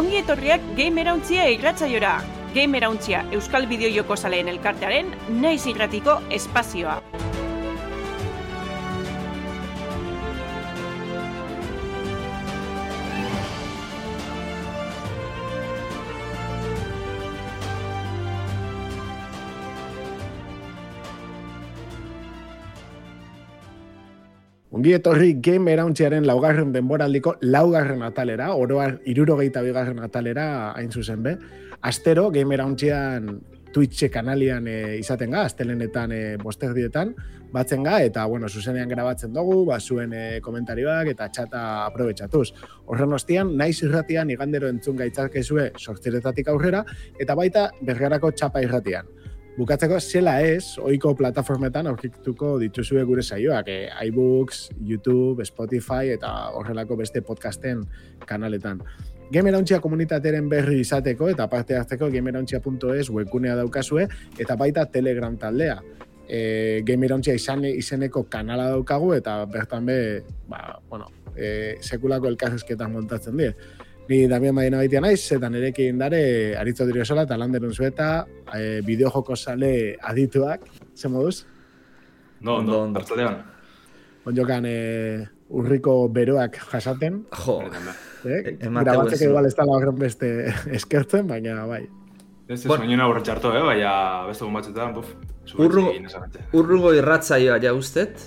ongi etorriak Gamerauntzia irratzaiora. Gamerauntzia Euskal Bideojoko Zaleen elkartearen naiz irratiko espazioa. Ongi etorri game erauntziaren laugarren denboraldiko laugarren atalera, oroar irurogeita bigarren atalera hain zuzen be. Astero game erauntzian Twitch kanalian e, izaten ga, astelenetan e, bosterdietan, batzen ga, eta bueno, zuzenean grabatzen dugu, ba, zuen e, komentarioak eta txata aprobetsatuz. Horren ostian, naiz irratian igandero entzun gaitzarkezue sortziretatik aurrera, eta baita bergarako txapa irratian. Bukatzeko zela ez, ohiko plataformetan aurkituko dituzue gure saioak, e, iBooks, YouTube, Spotify eta horrelako beste podcasten kanaletan. Gamerauntxia komunitateren berri izateko eta parte hartzeko gamerauntxia.es webgunea daukazue eta baita Telegram taldea. E, Gamerauntxia izan, izeneko kanala daukagu eta bertan be, ba, bueno, e, sekulako elkarrezketan montatzen die. Ni Damian Madina baitia naiz, eta nirekin dare aritzo diriosola eta landerun zueta, e, bideojoko sale adituak, ze moduz? No, ondo, ondo. Artzaldean. Onjokan e, urriko beroak jasaten. Jo, Eh? Emateu Grabatzeko ez. igual ez dala horren beste eskertzen, baina bai. Ez ez Bueno. horren txarto, eh? Baina beste egun batzuetan, buf. Urru- zuetxekin esagante. urrugo irratzaioa ja ustet,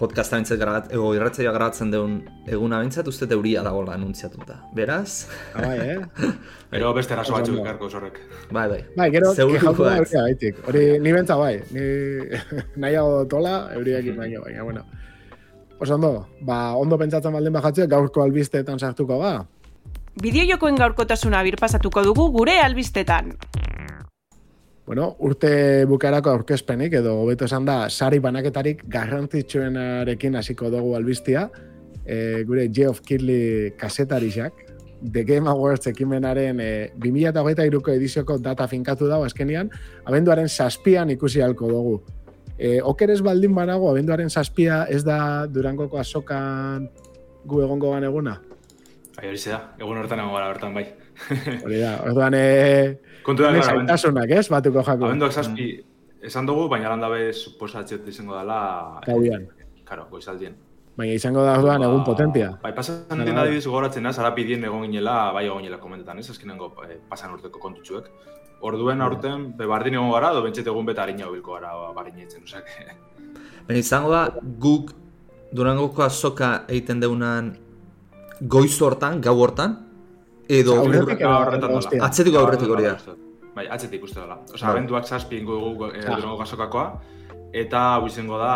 podcasta bintzat grabat, ego irratzaioa grabatzen deun eguna bintzat, ustet euria dagoela anuntziatuta. Beraz, Ah, bai, eh? Pero beste eraso batzuk ondo. ekarko zorrek. bai, bai. Bai, gero, Seguru kejatu da euria gaitik. Hori, ni bentza bai. Ni nahiago tola, euriakin baino, baina, bueno. Oso ondo, ba, ondo pentsatzen baldin bajatzea, gaurko albisteetan sartuko ba. Bideojokoen gaurkotasuna birpasatuko dugu gure albistetan. Bueno, urte bukarako aurkezpenik, edo hobeto esan da, sari banaketarik garrantzitsuenarekin hasiko dugu albistia, e, gure Geoff Keighley kasetariak, The Game Awards ekimenaren e, 2023ko edizioko data finkatu dago azkenian, abenduaren saspian ikusi halko dugu. E, okeres baldin banago, abenduaren saspia ez da Durangoko azokan gu egongo gan eguna? Bai, hori da, egun hortan egon gara bertan, bai. Hori da, orduan, e, Kontu da, zaitasunak, ez, batuko jako. abenduak zazpi esan dugu, baina landabe suposatziot izango dela... Gauian. Karo, goizaldien. Baina izango da orduan egun Ba, potentia. Bai, pasan den bai. adibidez gogoratzen naz, ara pidien egon ginela, bai egon ginela komentetan, ez? Azkenengo eh, pasan urteko kontutxuek. Orduen aurten, be, bardin egon gara, do bentset egun beta harina bilko gara, ba, bardin etzen, osak. Baina izango da, guk Durangoko azoka egiten deunan goiz hortan, gau hortan, edo Aurretik horretan dela. Atzetik aurretik hori da. Bai, atzetik uste dela. Osa, Bai. abenduak zazpi ingo dugu e, Ah. Durango gasokakoa, eta hau izango da,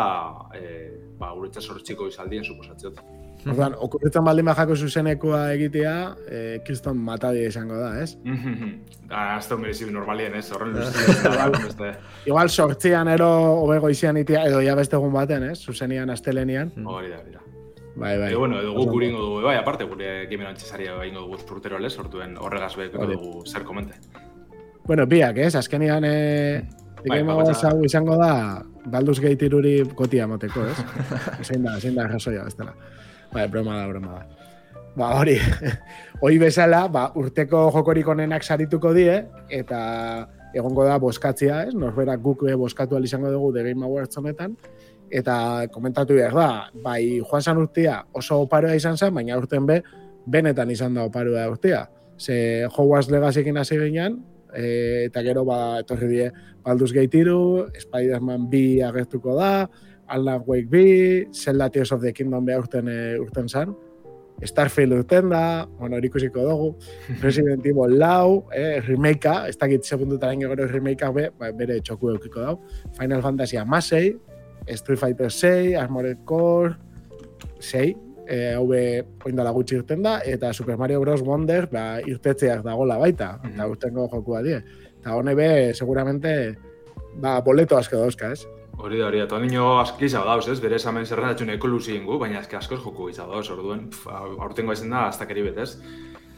e, ba, guretza sortxiko izaldien, suposatziot. Orduan, okurritzen baldin bajako zuzenekoa egitea, eh, kriston matadia izango da, ez? da, azte merezi normalien, ez? Horren beste. Igual sortzian ero hobego izian itea, edo ja beste egun baten, ez? Zuzenian, astelenian. Hori da, hori da. Bai, bai. Edo, bueno, edo guk ondo. ingo dugu, bai, aparte, gure gamer antxesaria ingo dugu urtero lez, ortuen horregaz Hori. dugu zer komente. Bueno, biak, ez? Azkenian, eh, Bai, Awards hau izango da, Baldur's Gate iruri kotia moteko, ez? zein da, zein da razoia, ez dela. Bai, broma da, broma da. Ba, hori, hori bezala, ba, urteko jokorik onenak sarituko die, eta egongo da boskatzia, ez? Norberak guk eh, boskatu izango dugu The Game Awards honetan, eta komentatu behar da, bai, joan zan urtea oso oparoa izan zen, baina urten be, benetan izan da oparoa urtea. Ze Hogwarts Legacykin hasi ginean, e, eta gero ba, etorri die Baldur's Gate 3, Spider-Man 2 agertuko da, Alan Wake 2, Zelda Tears of the Kingdom beha urten, e, urten zan, Starfield urten da, bueno, hori ikusiko dugu, Resident Evil lau, eh, remakea, ez dakit segundutaren gero remakea be, ba, bere txoku eukiko dau, Final Fantasy amasei, Street Fighter 6, Armored Core, 6, eh, hau be oindala gutxi irten da, eta Super Mario Bros. Wonder ba, irtetzeak dagola baita, Mhm. eta urtengo jokua die. Eta hone be, seguramente, ba, boleto asko dauzka, ez? Hori da, hori da, nino aski izan dauz, ez? Bere esamen zerrendatxun eko luzi ingu, baina eske askoz joku izan dauz, orduen, aurtengo ezen da, hasta keri betez.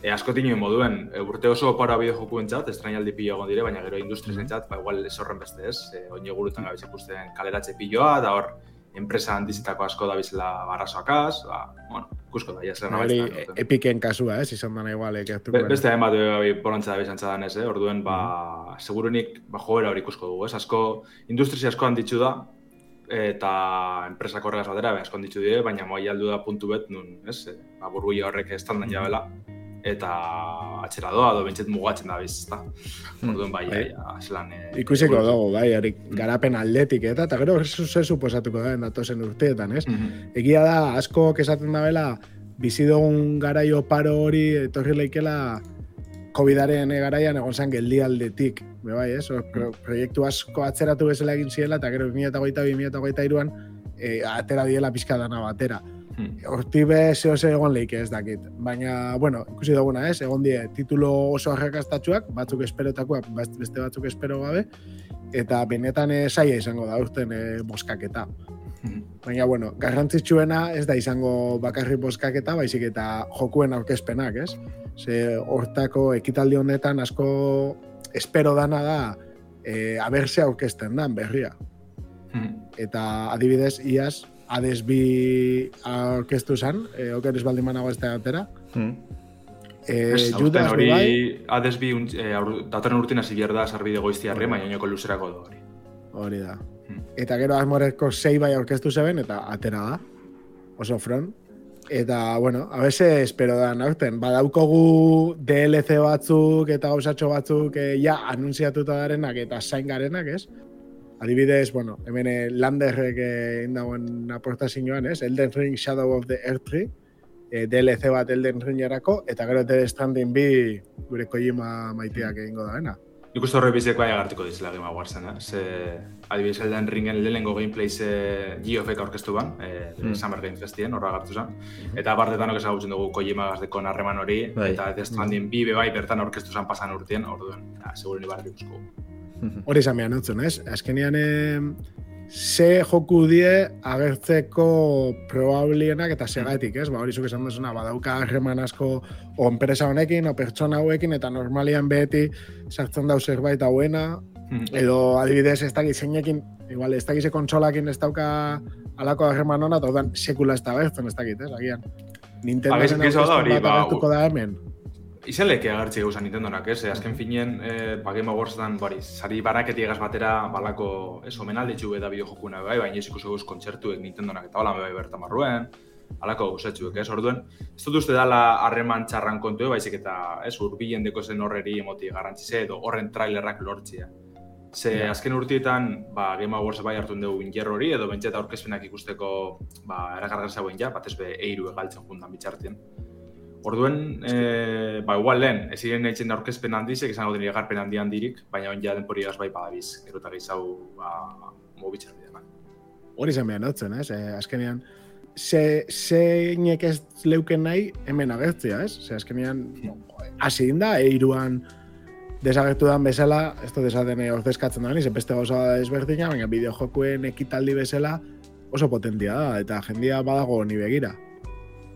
E, asko tinuen moduen, e, urte oso opara bideo joku entzat, estrainaldi pilo egon dire, baina gero industriz entzat, ba, igual ez horren beste ez, e, oin egurutan gabiz ikusten kaleratze piloa, da hor, enpresa handizitako asko da bizela barrasoakaz, ba, bueno, ikusko da, jas Hori epiken kasua, ez, izan dana igual, ekertu. Be, beste hain bat bolantza da bizantza danez, eh? orduen, ba, segurunik, ba, joera hori ikusko dugu, ez? Asko, industrizi asko handitzu da, eta enpresak horregaz batera, be, asko handitzu dire, baina aldu da puntu bet, nun, ez? E, ba, burbuia horrek estandan jabela, eta atxera doa, do bentset mugatzen da biz, ezta? Orduen, bai, Bai. ja, zelan... E, Ikusiko dugu, bai, hori garapen atletik eta, eta gero ze suposatuko da datozen urteetan, ez? Mhm. Egia da, asko esaten da bela, bizi dugun garaio paro hori etorri leikela COVIDaren garaian egon zen geldialdetik, bai, ez? Pro, proiektu asko atzeratu bezala egin ziela, eta gero 2022-2023an e, atera diela pizka dana batera. Hmm. Horti be zeo ze egon leike ez dakit. Baina, bueno, ikusi duguna ez, egon die titulo oso arrakastatxuak, batzuk esperotakoak, beste batzuk espero gabe, eta benetan e, saia izango da urten e, boskaketa. Mhm. Baina, bueno, garrantzitsuena ez da izango bakarri boskaketa, baizik eta jokuen aurkezpenak, ez? Ze hortako ekitaldi honetan asko espero dana da e, aberse aurkezten dan berria. Mhm. Eta adibidez, iaz, Hades bi aurkeztu zen, e, oker baldin manago ez da atera. E, aurten Judas hori, bai, Hades bi, unt- eh, aur- datorren urtin hasi da sarbide goiztiarre, baina oinoko luzerako da hori. hori da. Hmm. Eta gero Asmoreko sei bai aurkeztu zeben, eta atera da. Oso front. Eta, bueno, a bese espero da aurten. Badaukogu DLC batzuk eta gauzatxo batzuk eh, ja anuntziatuta darenak eta zain garenak, ez? Adibidez, bueno, hemen eh, Landerrek eh, indagoen aportazioan, ez? Elden Ring Shadow of the Earth Tree, eh, DLC bat Elden Ringerako, eta gero Death Stranding bi gure Kojima maiteak egingo daena. Nik uste horre bizeko bai agartuko dizela Game Awards-en, eh? Ze, adibidez, Elden Ringen lehenengo gameplay ze Geofek aurkeztu ban, eh, Mm. Summer Game Festien, horra agartu zen. Eta bartetanok ezagutzen dugu Kojima gazdekon harreman hori, Bai. eta Death Stranding bi be bai bertan aurkeztu zen pasan urtien, orduen, ja, seguro ni barri. Hori izan behar nutzen, ez? Azkenean, ze joku die agertzeko probablienak eta segatik, ez? Ba, hori zuk esan duzuna, badauka harreman asko o enpresa honekin, o pertsona hauekin, eta normalian beti sartzen dau zerbait hauena, Mhm. edo adibidez ez dakit zeinekin, igual ez dakit ze kontsolakin ez dauka alako harreman hona, eta sekula ez da agertzen ez dakit, ez? Agian. Nintendo Agian, gizau da hori, ba, da hemen. Izan leke agertzi gauza Nintendonak, ez? Eh, Azken finien, eh, ba, Game Awards-etan, bari, sari baraketi egaz batera, balako, ez, omenalditxu eta bideojokuna bai, baina ez ikusi guz kontzertuek Nintendonak eta hola bai bertan barruen, alako gauzatxuek, ez? Orduen, ez dut uste dala harreman txarran kontu, baizik eta, ez, urbilen deko zen horreri emoti garrantzize edo horren trailerrak lortzia. Ze azken urtietan, ba, Game Awards bai hartu dugu injer hori, edo bentseta aurkezpenak ikusteko, ba, erakargar zauen ja, batez be eiru egaltzen jundan bitxartien. Orduen, e, ba, igual lehen, ez ziren eitzen aurkezpen handizek, izango den egarpen handi handirik, baina on ja denpori bai badabiz, gero eta ba, mobitxar bidean. hori zen behar notzen, ez? E, azkenean, ze, zeinek ez leuken nahi hemen agertzea, ez? Ze azkenean, hasi da, eiruan desagertu dan bezala, ez da desaten ordezkatzen da, ze beste gauza da desberdina, baina bideojokuen ekitaldi bezala oso potentia da, eta jendia badago ni begira.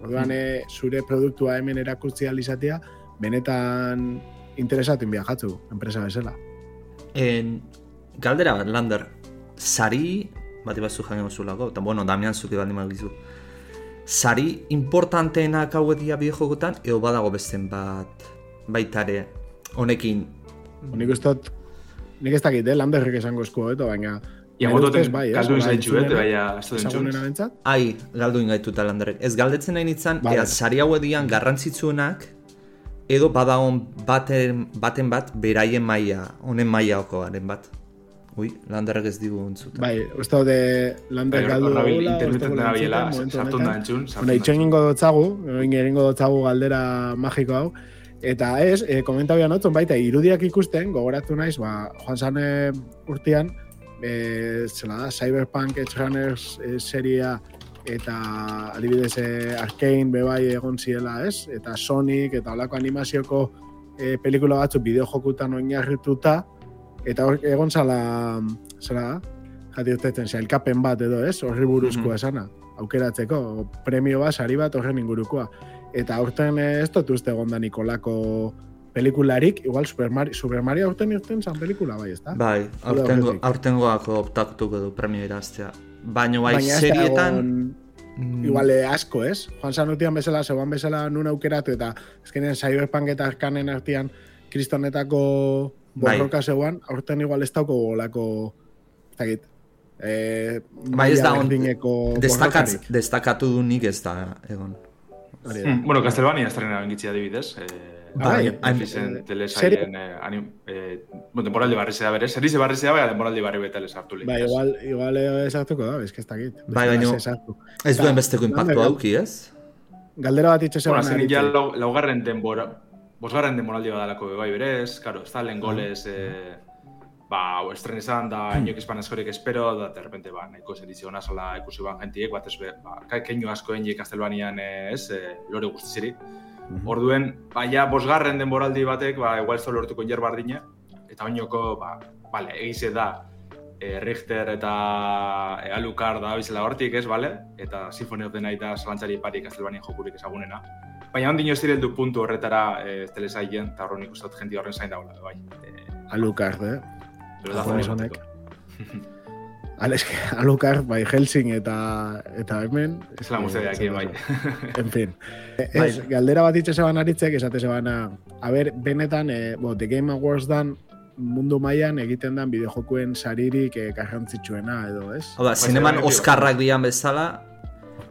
Orduan, e, zure produktua hemen erakutzi alizatea, benetan interesatu inbiajatzu, enpresa bezala. En, galdera bat, Lander, sari, bat ibazu jangen zulako, eta bueno, Damian zuki baldin magizu. Sari importanteenak hauetia bideojokotan, edo badago besten bat baitare honekin Nik uste dut, nik ez dakit, eh, landerrek esango esku hobeto, baina... Ia ustez bai, ez? galdu izaitxu, eh, baina ez? Ai, galdu ingaituta landerrek. Ez galdetzen nahi nintzen, Vale. ea sari hauedian garrantzitsuenak, edo badagon baten, baten bat beraien maila, honen mailakoaren bat. Ui, landerrek ez digu entzuta. Bai, uste dut, eh, lander Bai, galdu dugula, interneten uste da biela, sartu da entzun, sartu Bueno, itxoin ingo dotzagu, egin egingo dotzagu galdera magiko hau. Eta ez, e, komenta bian baita, irudiak ikusten, gogoratu naiz, ba, joan zan e, urtean, e, zela da, Cyberpunk Edge Runners e, seria eta adibidez e, Arkane bebai egon ziela, ez? Eta Sonic eta holako animazioko e, pelikula batzuk bideojokutan oinarrituta, eta hor egon zala, zela jati urtetzen, zailkapen bat edo, ez? Horri buruzkoa Mhm. esana, aukeratzeko, premio bat, sari bat horren ingurukoa. Eta aurten eh, ez dut uste egon da Nikolako pelikularik, igual Super Mario, Super Mario aurten irten zan pelikula, bai, ez da? Bai, aurtengo, aurtengoako optatuko du premio iraztea. Baina bai, Baina serietan... egon Mm, igual eh, asko, ez? Juan Sanutian bezala, zegoan bezala nun aukeratu, eta ezkenean Cyberpunk eta Arkanen artean kristonetako Bai. borroka zegoan, aurten igual ez dauko golako, ez dakit, eh, Bai, ez da on- Destakatz, destakatu du nik ez da, egon. Hori da. Mm, bueno, Castlevania estrena bengitzi adibidez. Eh, Bai, hain- Netflixen eh, telesaien, eh, anim, eh, bueno, temporaldi barri zera berez, serize barri zera, bai, temporaldi barri betale sartu lehik. Bai, igual, igual eh, sartuko da, ez que ez dakit. Bai, baino- ez duen besteko impactu gal- auki, ez? Galdera bat itxe Bueno, zegoen zen ja lau, laugarren denbora, bosgarren denboraldi badalako bai berez, karo, ez da lehen golez, eh, ba, estren izan da inok izpan askorik espero, da, de repente, ba, nahiko zeritzi hona zala ikusi ban jentiek, bat ez be, ba, ka- keinu asko enjek Castlevanian, eh, ez, eh, lore guztizirik. Orduen, ba, ja, bosgarren denboraldi batek, ba, igual da lortuko jer bardina, eta oinoko, ba, bale, egize da, e, Richter eta e, Alucard da bizela hortik, ez, bale? Eta Symphony of the Night da zalantzari pari Castlevania jokurik ezagunena. Baina ondino ez direldu puntu horretara e, telesaien, eta horren ikusten dut jenti horren zain daula, bai. E, Alucard, eh? pero da Japones zone honek. bateko. Al, eske, Alucard, bai, Helsing eta eta hemen... Ez la guztia aquí, bai. En fin. Ez, galdera bat itxe zeban aritzek, esate zebana, a ber, benetan, eh, bo, The Game Awards dan mundu mailan egiten dan bideojokuen saririk eh, garrantzitsuena edo, ez? Hau da, Bai, zineman bai, bai. Oskarrak dian bezala,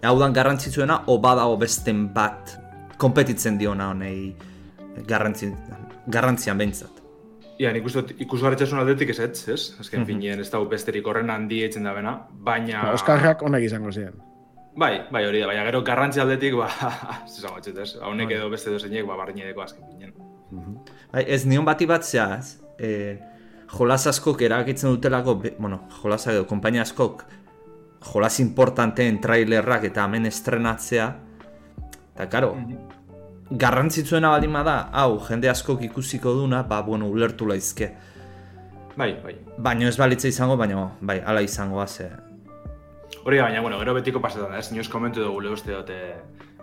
hau dan garrantzitsuena, o badago besten bat kompetitzen diona honei garrantzi, garrantzian behintzat. Ia, nik uste dut ikusgarritzasun aldetik ez ez, ez? Azken Mhm. finean ez dago besterik horren handi etzen da bena, baina... Ba, Oskarrak onak izango ziren. Bai, bai hori da, baina gero garrantzi aldetik, ba, zizango etxet, ez? Haunek Bai. edo beste dozeinek, ba, barrinedeko azken finean. Bai, ez nion bati bat zea, ez? E, jolas askok erakitzen dutelako, be- bueno, jolas edo, kompainia askok, jolas importanteen trailerrak eta hemen estrenatzea, eta karo, garrantzitsuena baldin bada, hau, jende askok ikusiko duna, ba, bueno, ulertu laizke. Bai, bai. Baina ez balitza izango, baina, bai, ala izango ze. Hori da, baina, bueno, gero betiko pasetan, ez? Nioz komentu dugu le uste dute,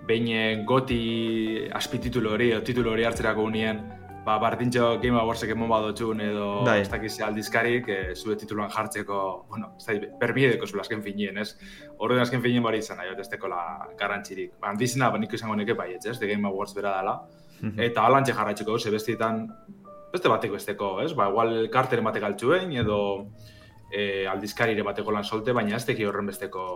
behin eh, goti aspititulo hori, o titulo hori hartzerako unien, ba, bardintxo Game Awardsek emon badotxun edo Bai. ez dakiz aldizkarik, e, zure tituluan jartzeko, bueno, ez da, perbiedeko zula azken finien, ez? Horren azken finien bari izan, nahi, ez tekola garrantziri. Ba, handizena, ba, nik izango neke bai, ez? The Game Awards bera dela. Eta alantxe jarraitzeko, ze bestietan, beste batek besteko, ez? Ba, igual karteren batek altxuen, edo e, aldizkarire bateko lan solte, baina ez teki horren besteko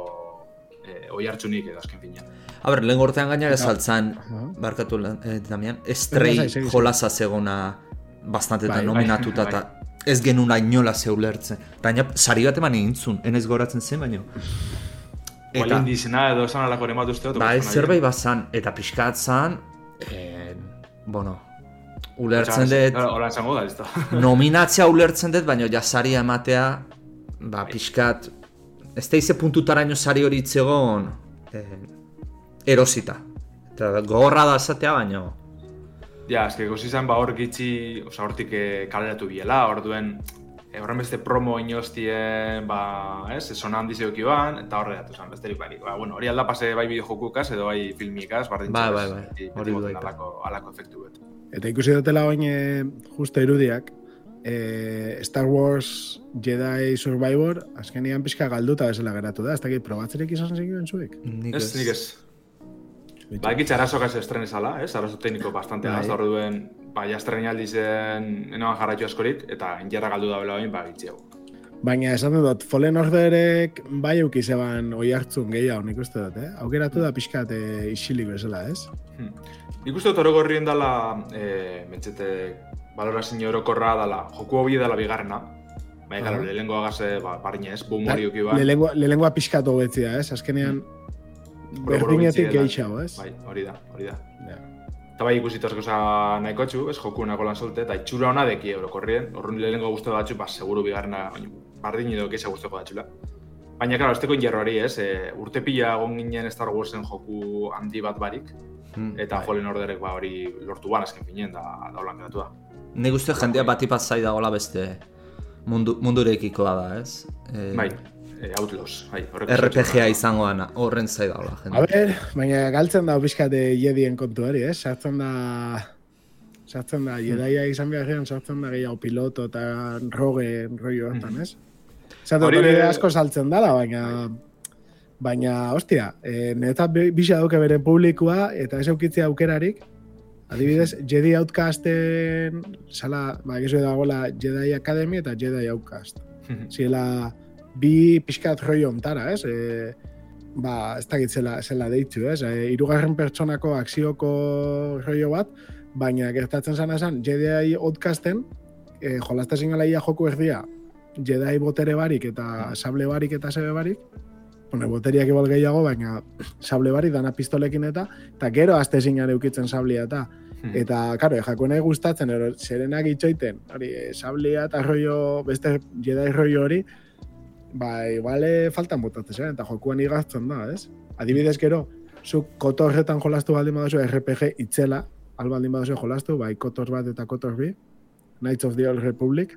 e, oi hartzunik edo azken finean. A ber, lehen gortean gainera Eta- saltzan, Aha. barkatu eh, Damian, estrei jolasa zegona bastantetan Bai, bai, nominatuta bai. eta ez genuna inola zeulertzen. Gaina, sari bat eman egin zuen, enez goratzen zen, baino. Eta... Eta, indizena edo esan alako ere matu uste dut. bai, zerbait bazan, eta pixkat zan, eh, bueno, ulertzen dut, Hola esango da, listo. nominatzea ulertzen dut, baina ja saria ematea, ba, pixkat, ez da ize puntutaraino sari hori itzegon, eh, erosita. Eta gogorra da esatea, baina, Ja, eske gozi izan ba hor gitxi, oza, hortik eh, kaleratu biela, orduen eh, horren beste promo inoztien, ba, ez, sona handi zeuki ban, eta horre datu zen, besterik barik. Ba, bueno, hori alda pase bai bideojokukaz edo bai filmikaz, bardin bai, bai. beti- Hori alako, alako efektu bet. Eta ikusi dutela oin e, justo irudiak, e, Star Wars Jedi Survivor azkenian pixka galduta bezala geratu da, ez dakit probatzerik izan zinguen zuek. nik Ez, nik ez. Ba, egitza arazoak ez estrenezala, ez? Arazo tekniko bastante Bai. gazta duen, ba, ja estrenaldi zen, enoan jarraitu askorik, eta injarra galdu da bela bain, ba, gitxiago. Baina esan dut, Fallen Orderek bai euki zeban oi hartzun gehiago nik uste dut, eh? Aukeratu da pixkat e, isilik bezala, ez? Hmm. Nik uste dut orogorrien dala, e, mentzete, balorazio orokorra dala, joku hobi dala bigarrena. Bai, claro, lehenengo agase, ba, parinez, boom hori uki ba. Lelengua, lelengua pixkat hobetzia, ez? Azkenean Oro-oro berdinetik gehiago, ez? Bai, hori da, hori da. Ja. Eta bai ikusi torkoza nahiko txu, ez joku nako lan solte, eta itxura hona deki orokorrien, horren lehenengo guztu batxu, ba, seguru bigarrena, baina, bardin edo keixa guztuko datxula. Baina, claro, ez teko injerro hori, ez, e, urte pila egon ginen Star Warsen joku handi bat barik, Hmm. eta Bai. Fallen Orderek ba hori lortu ban azken finien, da, da holan geratu da. Nik uste jendea bat ipat zai dagoela beste mundu, mundurekikoa da, ez? E, Bai, e, Outlaws, bai. horrek RPGa da. izango dana, horren zai dagoela A jende. ber, baina galtzen da pixkat eh, jedien kontuari, ez? Sartzen da... Sartzen da, jedaia izan behar gehan, sartzen da gehiago piloto eta roge rollo hortan, ez? Zaten Hori hori asko saltzen dala, baina Baina, ostia, e, neta bisa dauke bere publikoa, eta ez eukitzea aukerarik, adibidez, Jedi Outcasten, sala, ba, egizu dagoela Jedi Academy eta Jedi Outcast. Ziela, bi pixkat roi ontara, ez? E, ba, ez dakit zela, zela deitzu, ez? E, irugarren pertsonako akzioko roio bat, baina gertatzen zana esan, Jedi Outcasten, e, jolazta zingalaia joku erdia, Jedi botere barik eta sable barik eta sebe barik, Bueno, boteriak igual gehiago, baina sable barik dana pistolekin eta, eta gero azte zinan eukitzen sablia eta, Hmm. Eta, karo, jako nahi gustatzen, ero, serenak itxoiten, hori, eh, sablia eta rollo, beste jedi rollo hori, ba, igual eh, faltan botatzen zen, eta jokuan igaztzen da, ez? Adibidez gero, zu kotorretan jolastu baldin baduzu RPG itzela, al baldin baduzu jolastu, bai, kotor bat eta kotor bi, Knights of the Old Republic,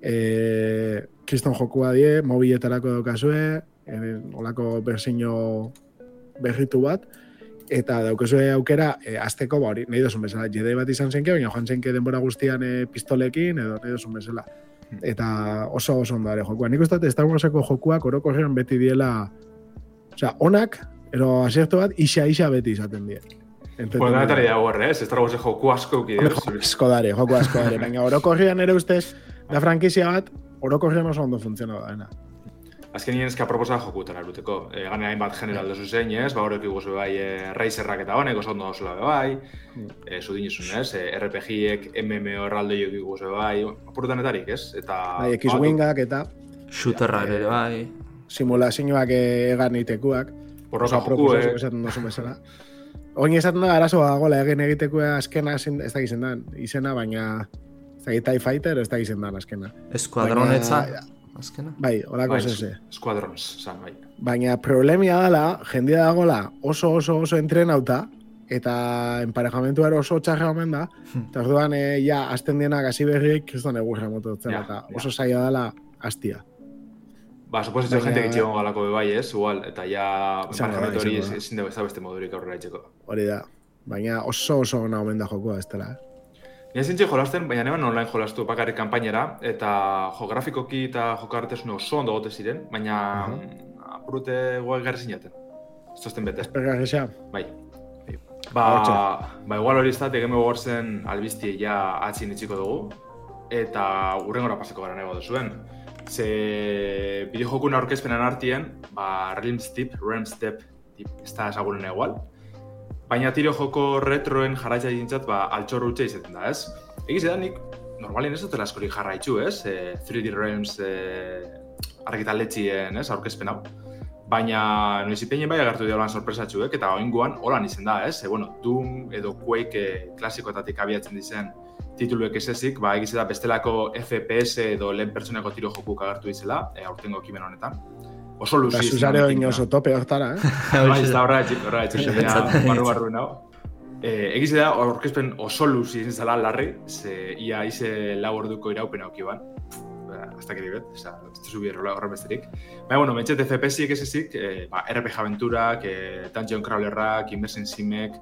e, kriston jokua die, mobiletarako daukazue, e, olako berzino berritu bat, eta daukazue aukera e, azteko, ba hori, nahi dozun bezala, jede bat izan zenke, baina joan zenke denbora guztian e, pistolekin, edo nahi dozun bezala. Eta oso oso ondo dare jokua. Nik uste Star Warseko jokuak orokorrean beti diela, osea, onak, ero asiertu bat, isa isa beti izaten die. Bueno, da eta da horre, ez? Star Warsen joku asko jo, asko dare, joku asko dare. Baina orokorrean ere ustez, da frankizia bat, orokorrean oso ondo funtziona da. Azken nien eska proposa jokutara eruteko. E, gane hainbat general dozu zein, ez? Ba, horrek iguzu bai, e, Razerrak eta honek, oso ondo dozula be bai. E, zudin izun, ez? E, RPG-ek, MMO erraldoiok iguzu bai. Apurutanetarik, ez? Eta... Bai, X-Wingak eta Shooterra ere bai. simulazioak egan itekuak. Borroka joku, eh? esaten duzu bezala. Oin esaten da, arazoa dagoela egin egitekoa azkena, zin- ez dakizen dan, izena, baina ez dakit TIE Fighter, ez dakizen dan azkena. Eskuadronetza. Baina- Azkena. Bai, horako Bai, zeze. Squadrons, zan, bai. Baina problemia dela, jendia dagoela oso oso oso entrenauta, eta emparejamentu ero oso txarra omen da, eta orduan, e, ja, azten dienak hasi berriek, kriston egurra mototzen, Ja, eta ja. oso zaila dela hastia. Ba, supositxo Baina- gente gitxigon galako be bai, ez? Igual, eta ja... Izango da, Emparejamentu hori da. ezin dugu ez da beste modurik aurrera itxeko. Hori da. Baina oso oso ona omen da jokoa, ez dela, eh? Nire zintxe jolasten, baina neban online jolastu bakarrik kanpainera, eta jo grafikoki eta joko artesun oso ondo gote ziren, baina Mhm. apurute guak garri zinaten. Ez tozten bete. Pergarresa. Bai. Bai. Ba, ba, igual hori ez da, Game Awards-en albiztie ja atzin itxiko dugu, eta urrengora pasako gara nahi duzuen. Ze bideojokun aurkezpenan artien, ba, Realm Step, Realm Step, tip, ez da esagunen egual. Baina tiro joko retroen jarraitza dintzat, ba, altxor utxe izaten da, ez? Egiz da, nik normalien ez dutela askorik jarraitzu, ez? E, 3D Realms e, argitaletxien, ez? Aurkezpen hau. Baina noiz ipeinen bai agertu dira holan sorpresatxuek, eta oinguan holan izen da, ez? E, bueno, Doom edo Quake e, klasikoetatik abiatzen dizen tituluek ez ezik, ba, egiz da bestelako FPS edo lehen pertsonako tiro jokuk agertu dizela, e, aurtengo ekimen honetan. Oso luzi Ba, izan Zuzare oin da. oso tope hortara, eh? Bai, ez da horra etxik, horra barru barru nau. Eh, egiz da, aurkezpen oso luzi izan zela larri, ze ia ize lau orduko iraupen. Ba, hasta que dibet, oza, ez duzu bierro horren besterik. Baina, bueno, mentxet FPS-ik ez ezik, eh, ba, RPG aventurak, eh, Dungeon Crawlerrak, Immersion Simek,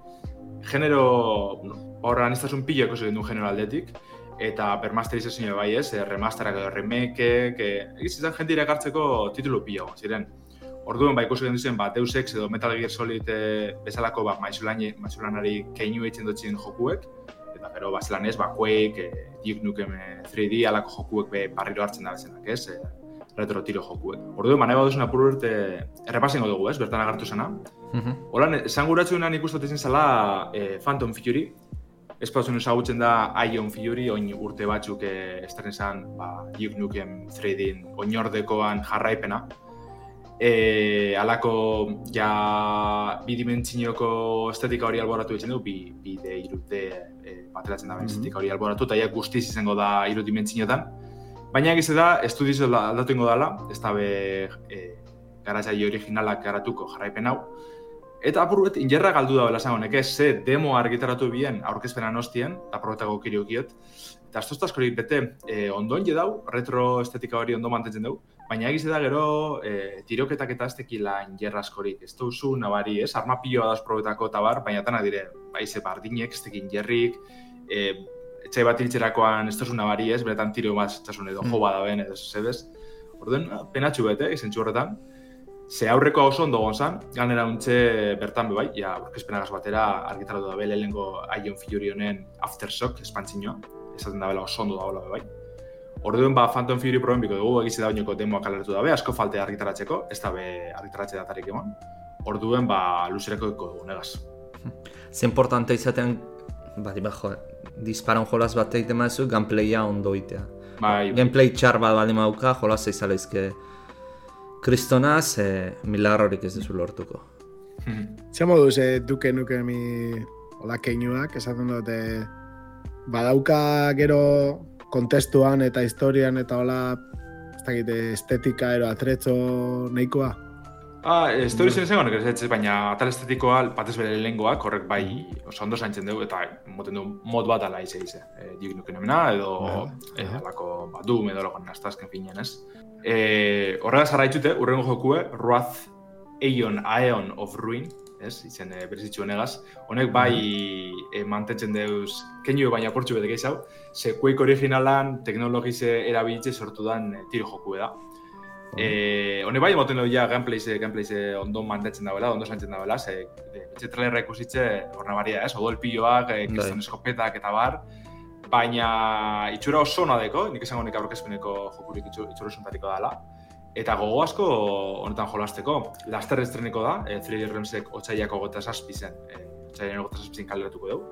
genero, bueno, horra anistazun pilo ekoso du genero aldetik, eta bermasterizazio bai ez, eh, remasterak edo remakeek, eh, egiz izan jente irakartzeko titulu pilo, ziren. Orduan ba ikusi genduzen ba Deus Ex edo Metal Gear Solid eh, bezalako ba maisulani maizulanari keinu eitzen dutzen jokuek eta gero ba zelan ez ba Quake, eh, Duke Nukem eh, 3D alako jokuek be barriro hartzen da bezenak, ez? Eh, retro tiro jokuek. Orduan ba nahi baduzun apur urte errepasingo dugu, ez? Bertan agertu zena. Mhm. Holan, esan guratxuenan ikustot izan zela eh, Phantom Fury, ez pauzun ezagutzen da Ion Fury, oin urte batzuk eh, estren zan, ba, Duke Nukem 3D oinordekoan jarraipena. E, alako ja bidimentsioko estetika hori alboratu ditzen du, bi, bi de irute e, bateratzen da Mhm. estetika hori alboratu, eta ja guztiz izango da iru dimentsiotan. Baina egize da, estudiz aldatu ingo dela, ez da be e, garatzaile originalak garatuko jarraipen hau. Eta apurbet, injerra galdu da bela honek, ez, ze demo argitaratu bien aurkezpenan ostien, eta probetako kiriokiot. Eta astoz askorik bete, e, ondoen je dau, retro estetika hori ondo mantentzen dugu, baina egiz da gero e, tiroketak eta ez tekila injerra askorik. Ez duzu nabari, ez, armapioa da probetako eta bar, baina tana dire, baize bardinek, ez tekin jerrik, e, etxai bat iltzerakoan ez duzu nabari, ez, beretan tiro bat edo Mm. jo bada ben, edo zebez. Orduan, penatxu bete, izentxu horretan. Ze aurreko oso ondo gonzan, ganera untxe bertan be bai, ja, orkezpenagaz batera argitaratu da bele lehenko Ion Fury honen Aftershock espantzinoa, esaten da bela oso ondo da hola be bai. Orduen ba Phantom Fury proben biko dugu egize da oinoko demoak alertu dabe, asko falte argitaratzeko, ez da be argitaratze datarik eman. Orduen ba luzereko eko dugu negaz. Ze importante izaten, bat bajo, disparan jolaz bat egiten mazu, gameplaya ondo itea. Bai, Gameplay txar bat bali mauka, jolaz izalaizke kristonaz, e, milagrorik ez duzu lortuko. Ze moduz eh, duke nuke mi hola keinuak, esaten dute badauka gero kontestuan eta historian eta hola ez dakit, estetika ero atretzo nahikoa. Ah, ez da zen ez, baina atal estetikoa batez bere lehengoak, horrek bai oso ondo zaintzen dugu, eta moten du mod bat ala ize ize. E, Dik nuken emena, edo e, aha. alako, ba, Doom edo lagoen aztazken finean ez. E, horrela zarraitute, urrengo jokue, Wrath Aeon, Aeon of Ruin, ez, izen e, berezitxu honegaz. Honek bai e, mantentzen deuz, keinu baina portxu bete gehiago, ze Quake originalan teknologize erabilitze sortu dan e, tiro jokue da. Eh, hone bai, emoten dut ja gameplays, gameplays ondo mantetzen dagoela, ondo zaintzen dagoela, ze de, etxe trailerra ikusitze hor nabaria, ez? Odol pilloak, eh, kriston Bai. eskopetak eta bar, baina itxura oso ona deko, nik esango nik aurkezpeneko jokurik itxu- itxura suntatiko dela. Eta gogo asko honetan jolasteko. Laster estreneko da, e, 3D Realmsek otxaiako gota zazpi zen, e, otxaiako gota zazpi zen kaleratuko dugu.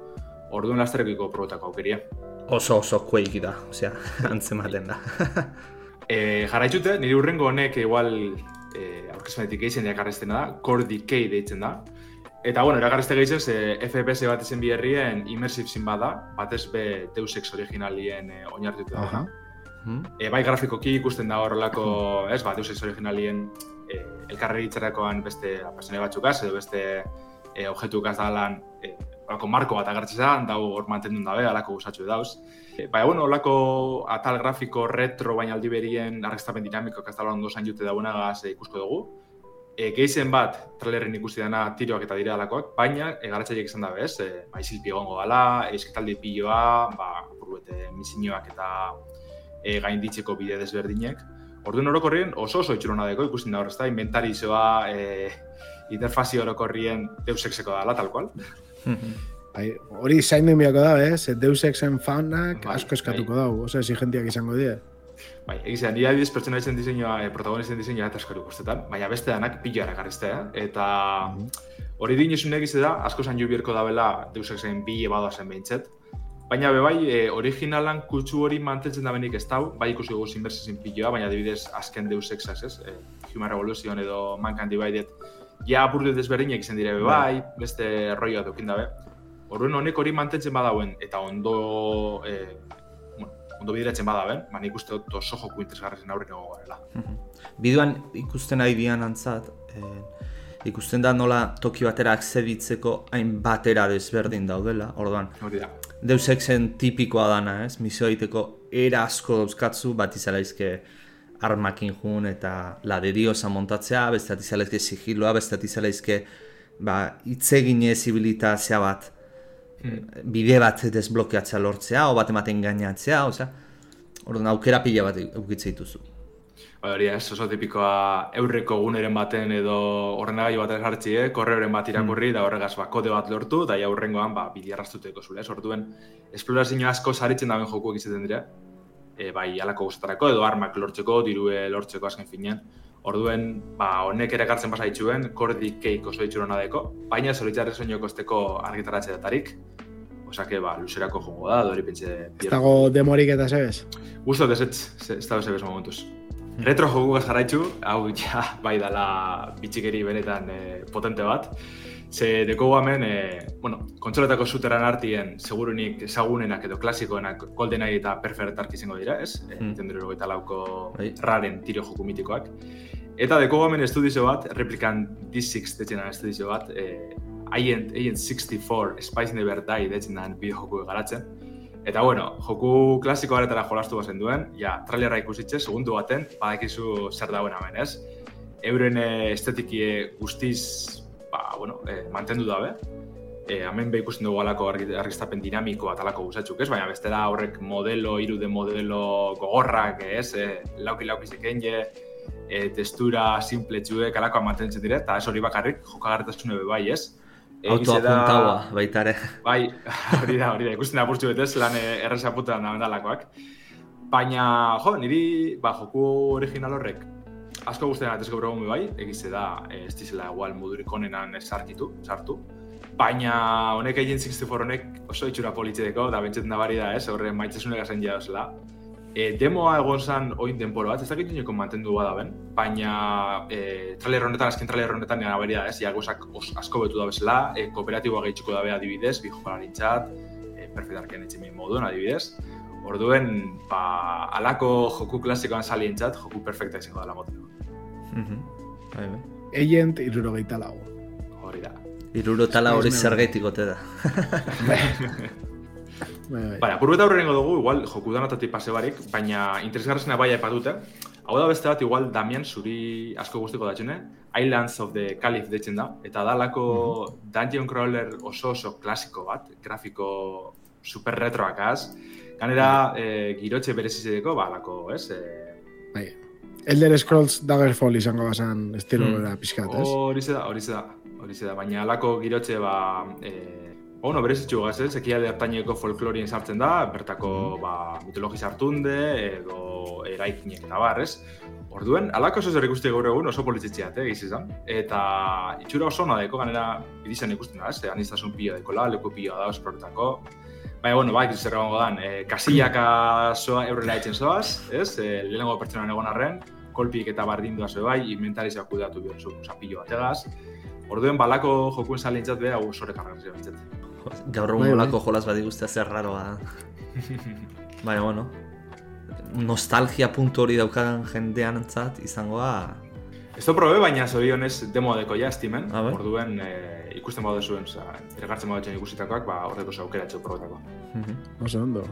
Orduan lasterrekiko probetako aukeria. Oso oso quake da, osea, antzematen da. E, jarraitute, nire urrengo honek igual e, aurkezpenetik gehien erakarreztena da, Core Decay deitzen da. Eta, bueno, erakarrezte gehizen, ze FPS bat izen biherrien immersive zin bada, batez be Deus Ex originalien e, oinartuta da. Aha. Hmm? E, bai grafikoki ikusten da horrelako, ez, ba, Deus Ex originalien e, elkarreri itzarakoan beste persone batzukaz, edo beste e, objetukaz da lan, e, marko bat agertzen da, dau hor mantendun dabe, alako gusatxu dauz. E, baina, bueno, horlako atal grafiko retro baina aldi berien argestapen dinamiko kastala ondo zain jute daunagaz e, ikusko dugu. E, gehizen bat, trailerren ikusi dena tiroak eta dire alakoak, baina e, garatzaileek izan dabe, ez? E, ba, izilpi egongo dela, esketaldi piloa, ba, buruete misinioak eta e, gainditzeko bide desberdinek. Orduan orokorrien oso oso itxurona deko ikusten da hor, ezta? Inventarizioa, e, interfazio orokorrien Deus Exeko dela, tal cual. Bai, hori zain den biako da, ez? Deus Exen fanak Bai, asko eskatuko dau, oso exigentiak izango die. Bai, egizan, nire adibidez pertsonaitzen diseinua, e, protagonisten diseinua eta askari ikustetan, baina beste danak pilo erakarriztea, eta hori din esun egize da, asko zan bierko dabela Deus Exen bi ebada zen behintzet, baina be bai, e, originalan kutsu hori mantentzen da benik ez dau, bai ikusi dugu zinberzizin piloa, baina adibidez azken Deus Exas, ez? E, Human Revolution edo Mankind Divided, ja apurtu desberdinek izan dire be bai, beste roioa dukin dabe. Horren honek hori mantentzen badauen, eta ondo, e, bueno, ondo bideratzen badaben, ba, nik uste dut oso joku interesgarrezen aurrena garela. Bideoan ikusten ari dian antzat, eh, ikusten da nola toki batera akzeditzeko hain batera desberdin daudela, orduan. Hori da. Deus Exen tipikoa dana, ez? Misio egiteko era asko dauzkatzu, bat izalaizke armakin jun eta la de diosa montatzea, beste izalaizke sigiloa, beste izalaizke ba, itzegin ezibilitazia bat, bide bat desblokeatzea lortzea, o bat ematen gainatzea, osea, orduan aukera pila bat eukitze dituzu. Ba, Hori ez, oso tipikoa eurreko guneren baten edo ordenagailu bat jartzi, eh? korreuren bat irakurri, da horregaz ba, kode bat lortu, da ja hurrengoan ba, bide arrastuteko zule, ez? Orduen, esplorazio asko saritzen daben jokuak izaten dira, e, bai alako gustatarako edo armak lortzeko, dirue lortzeko azken finean. Orduen, ba, honek ere gartzen pasa dituen, kordik keik oso ditxurona deko, baina zoritzarre soinoko esteko argitaratze datarik, Osake, ba, luzerako jongo da, dori pentsa... Ez dago demorik eta zebez. Gusto desetz, ez da bezebez momentuz. Retro jogugaz jarraitzu, hau ja bai dala bitxikeri benetan eh, potente bat. Ze deko hemen, eh, bueno, kontsoletako zuteran artien segurunik ezagunenak edo klasikoenak GoldenEye eta Perfect Dark izango dira, ez? Mm. Nintendo hirurogeita lauko Bai. raren tiro joku mitikoak. Eta deko hemen estudizio bat, Replicant D6 deitzen estudizio bat, eh, Agent, Agent 64 Spice Never Die deitzen den bideo joku garatzen. Eta bueno, joku klasiko baretara jolastu bazen duen, ja, trailerra ikusitze, segundu baten, badakizu zer dauen hemen, ez? Euren eh, estetiki guztiz, ba, bueno, eh, mantendu dabe. E, hemen be ikusten dugu alako argi- argiztapen dinamiko bat alako guzatzuk, ez? Baina bestela horrek modelo, irude modelo gogorrak, ez? E, lauki lauki zeken je, e, testura simple txuek alakoa mantentzen dire, eta ez hori bakarrik, jokagartasune be bai, ez? Autoa Egize da- puntaua, baita ere. Bai, hori da, hori da, ikusten da burtsu betez, lan eh, erresa putan da mendalakoak. Baina, jo, niri, ba, joku original horrek, asko guztien atez gaur egun be bai, egize da, eh, ez dizela igual modurik onenan sarkitu, sartu. Baina, honek Agent 64 honek oso itxura politxedeko, da bentsetan da bari da, ez, horre maitzasunek azen jauzela. E, demoa egon zan oin denporo bat, ez dakit inoko mantendu bada ben, baina e, trailer honetan, azken trailer honetan nire beri da, ez, ja gauzak os- asko betu da bezala, e, kooperatiboa gehitxuko da be adibidez, bi jokalari txat, e, perfect arken etxemin moduen adibidez. Orduen, ba, alako joku klasikoan salien txat, joku perfecta izango dela moteko. Mhm. Bai, bai. Agent irurogeita lau. Hori da. Iruro tala hori zergaitik ote da. Bai, bai. Baina, horrengo dugu, igual, joku danatatik pase barik, baina interesgarrezena bai aipatute. Hau da beste bat, igual, Damian, zuri asko guztiko datxune, Islands of the Caliph deitzen da, eta dalako dungeon crawler oso oso klasiko bat, grafiko super retroak az. Ganera, e, girotxe berezizedeko, ba, alako, ez? E, bai. Elder Scrolls Daggerfall izango bazan estilo Mm. bera pixkat, ez? hori da, hori da, hori da, baina alako girotxe, ba, e, Ono, berezitxu gaz, ez? Ekialde hartaineko folklorien sartzen da, bertako ba, mitologi sartunde, edo eraikinek eta bar, ez? Orduen, alako oso zer ikuste gaur egun oso politzitziat, eh, giz izan. Eta itxura oso ona deko, ganera idizan ikusten da, ez? Anistazun pila dekola, leku pila da, esploretako. Baina, bueno, bai, zer egongo dan, e, kasillaka soa eurrela etxen zoaz, ez? E, lehenengo pertsonan egon arren, kolpik eta bardindua ze bai, inventarizia kudatu behar zu, zapillo bategaz. Orduen, balako jokuen salintzat beha, hau sore kargarrizia bintzat. Gaur egun Bai, bai. molako jolas bat iguztea zer raroa da. Baina, bueno, nostalgia puntu hori daukagan jendean entzat izangoa... Ez da probe, baina zorionez demoa deko ja estimen. A ber. Orduen, e, ikusten badu zuen, oza, iragartzen badu ikusitakoak, ba, horreko zaukera etxo probetako. Mhm. Oso ondo.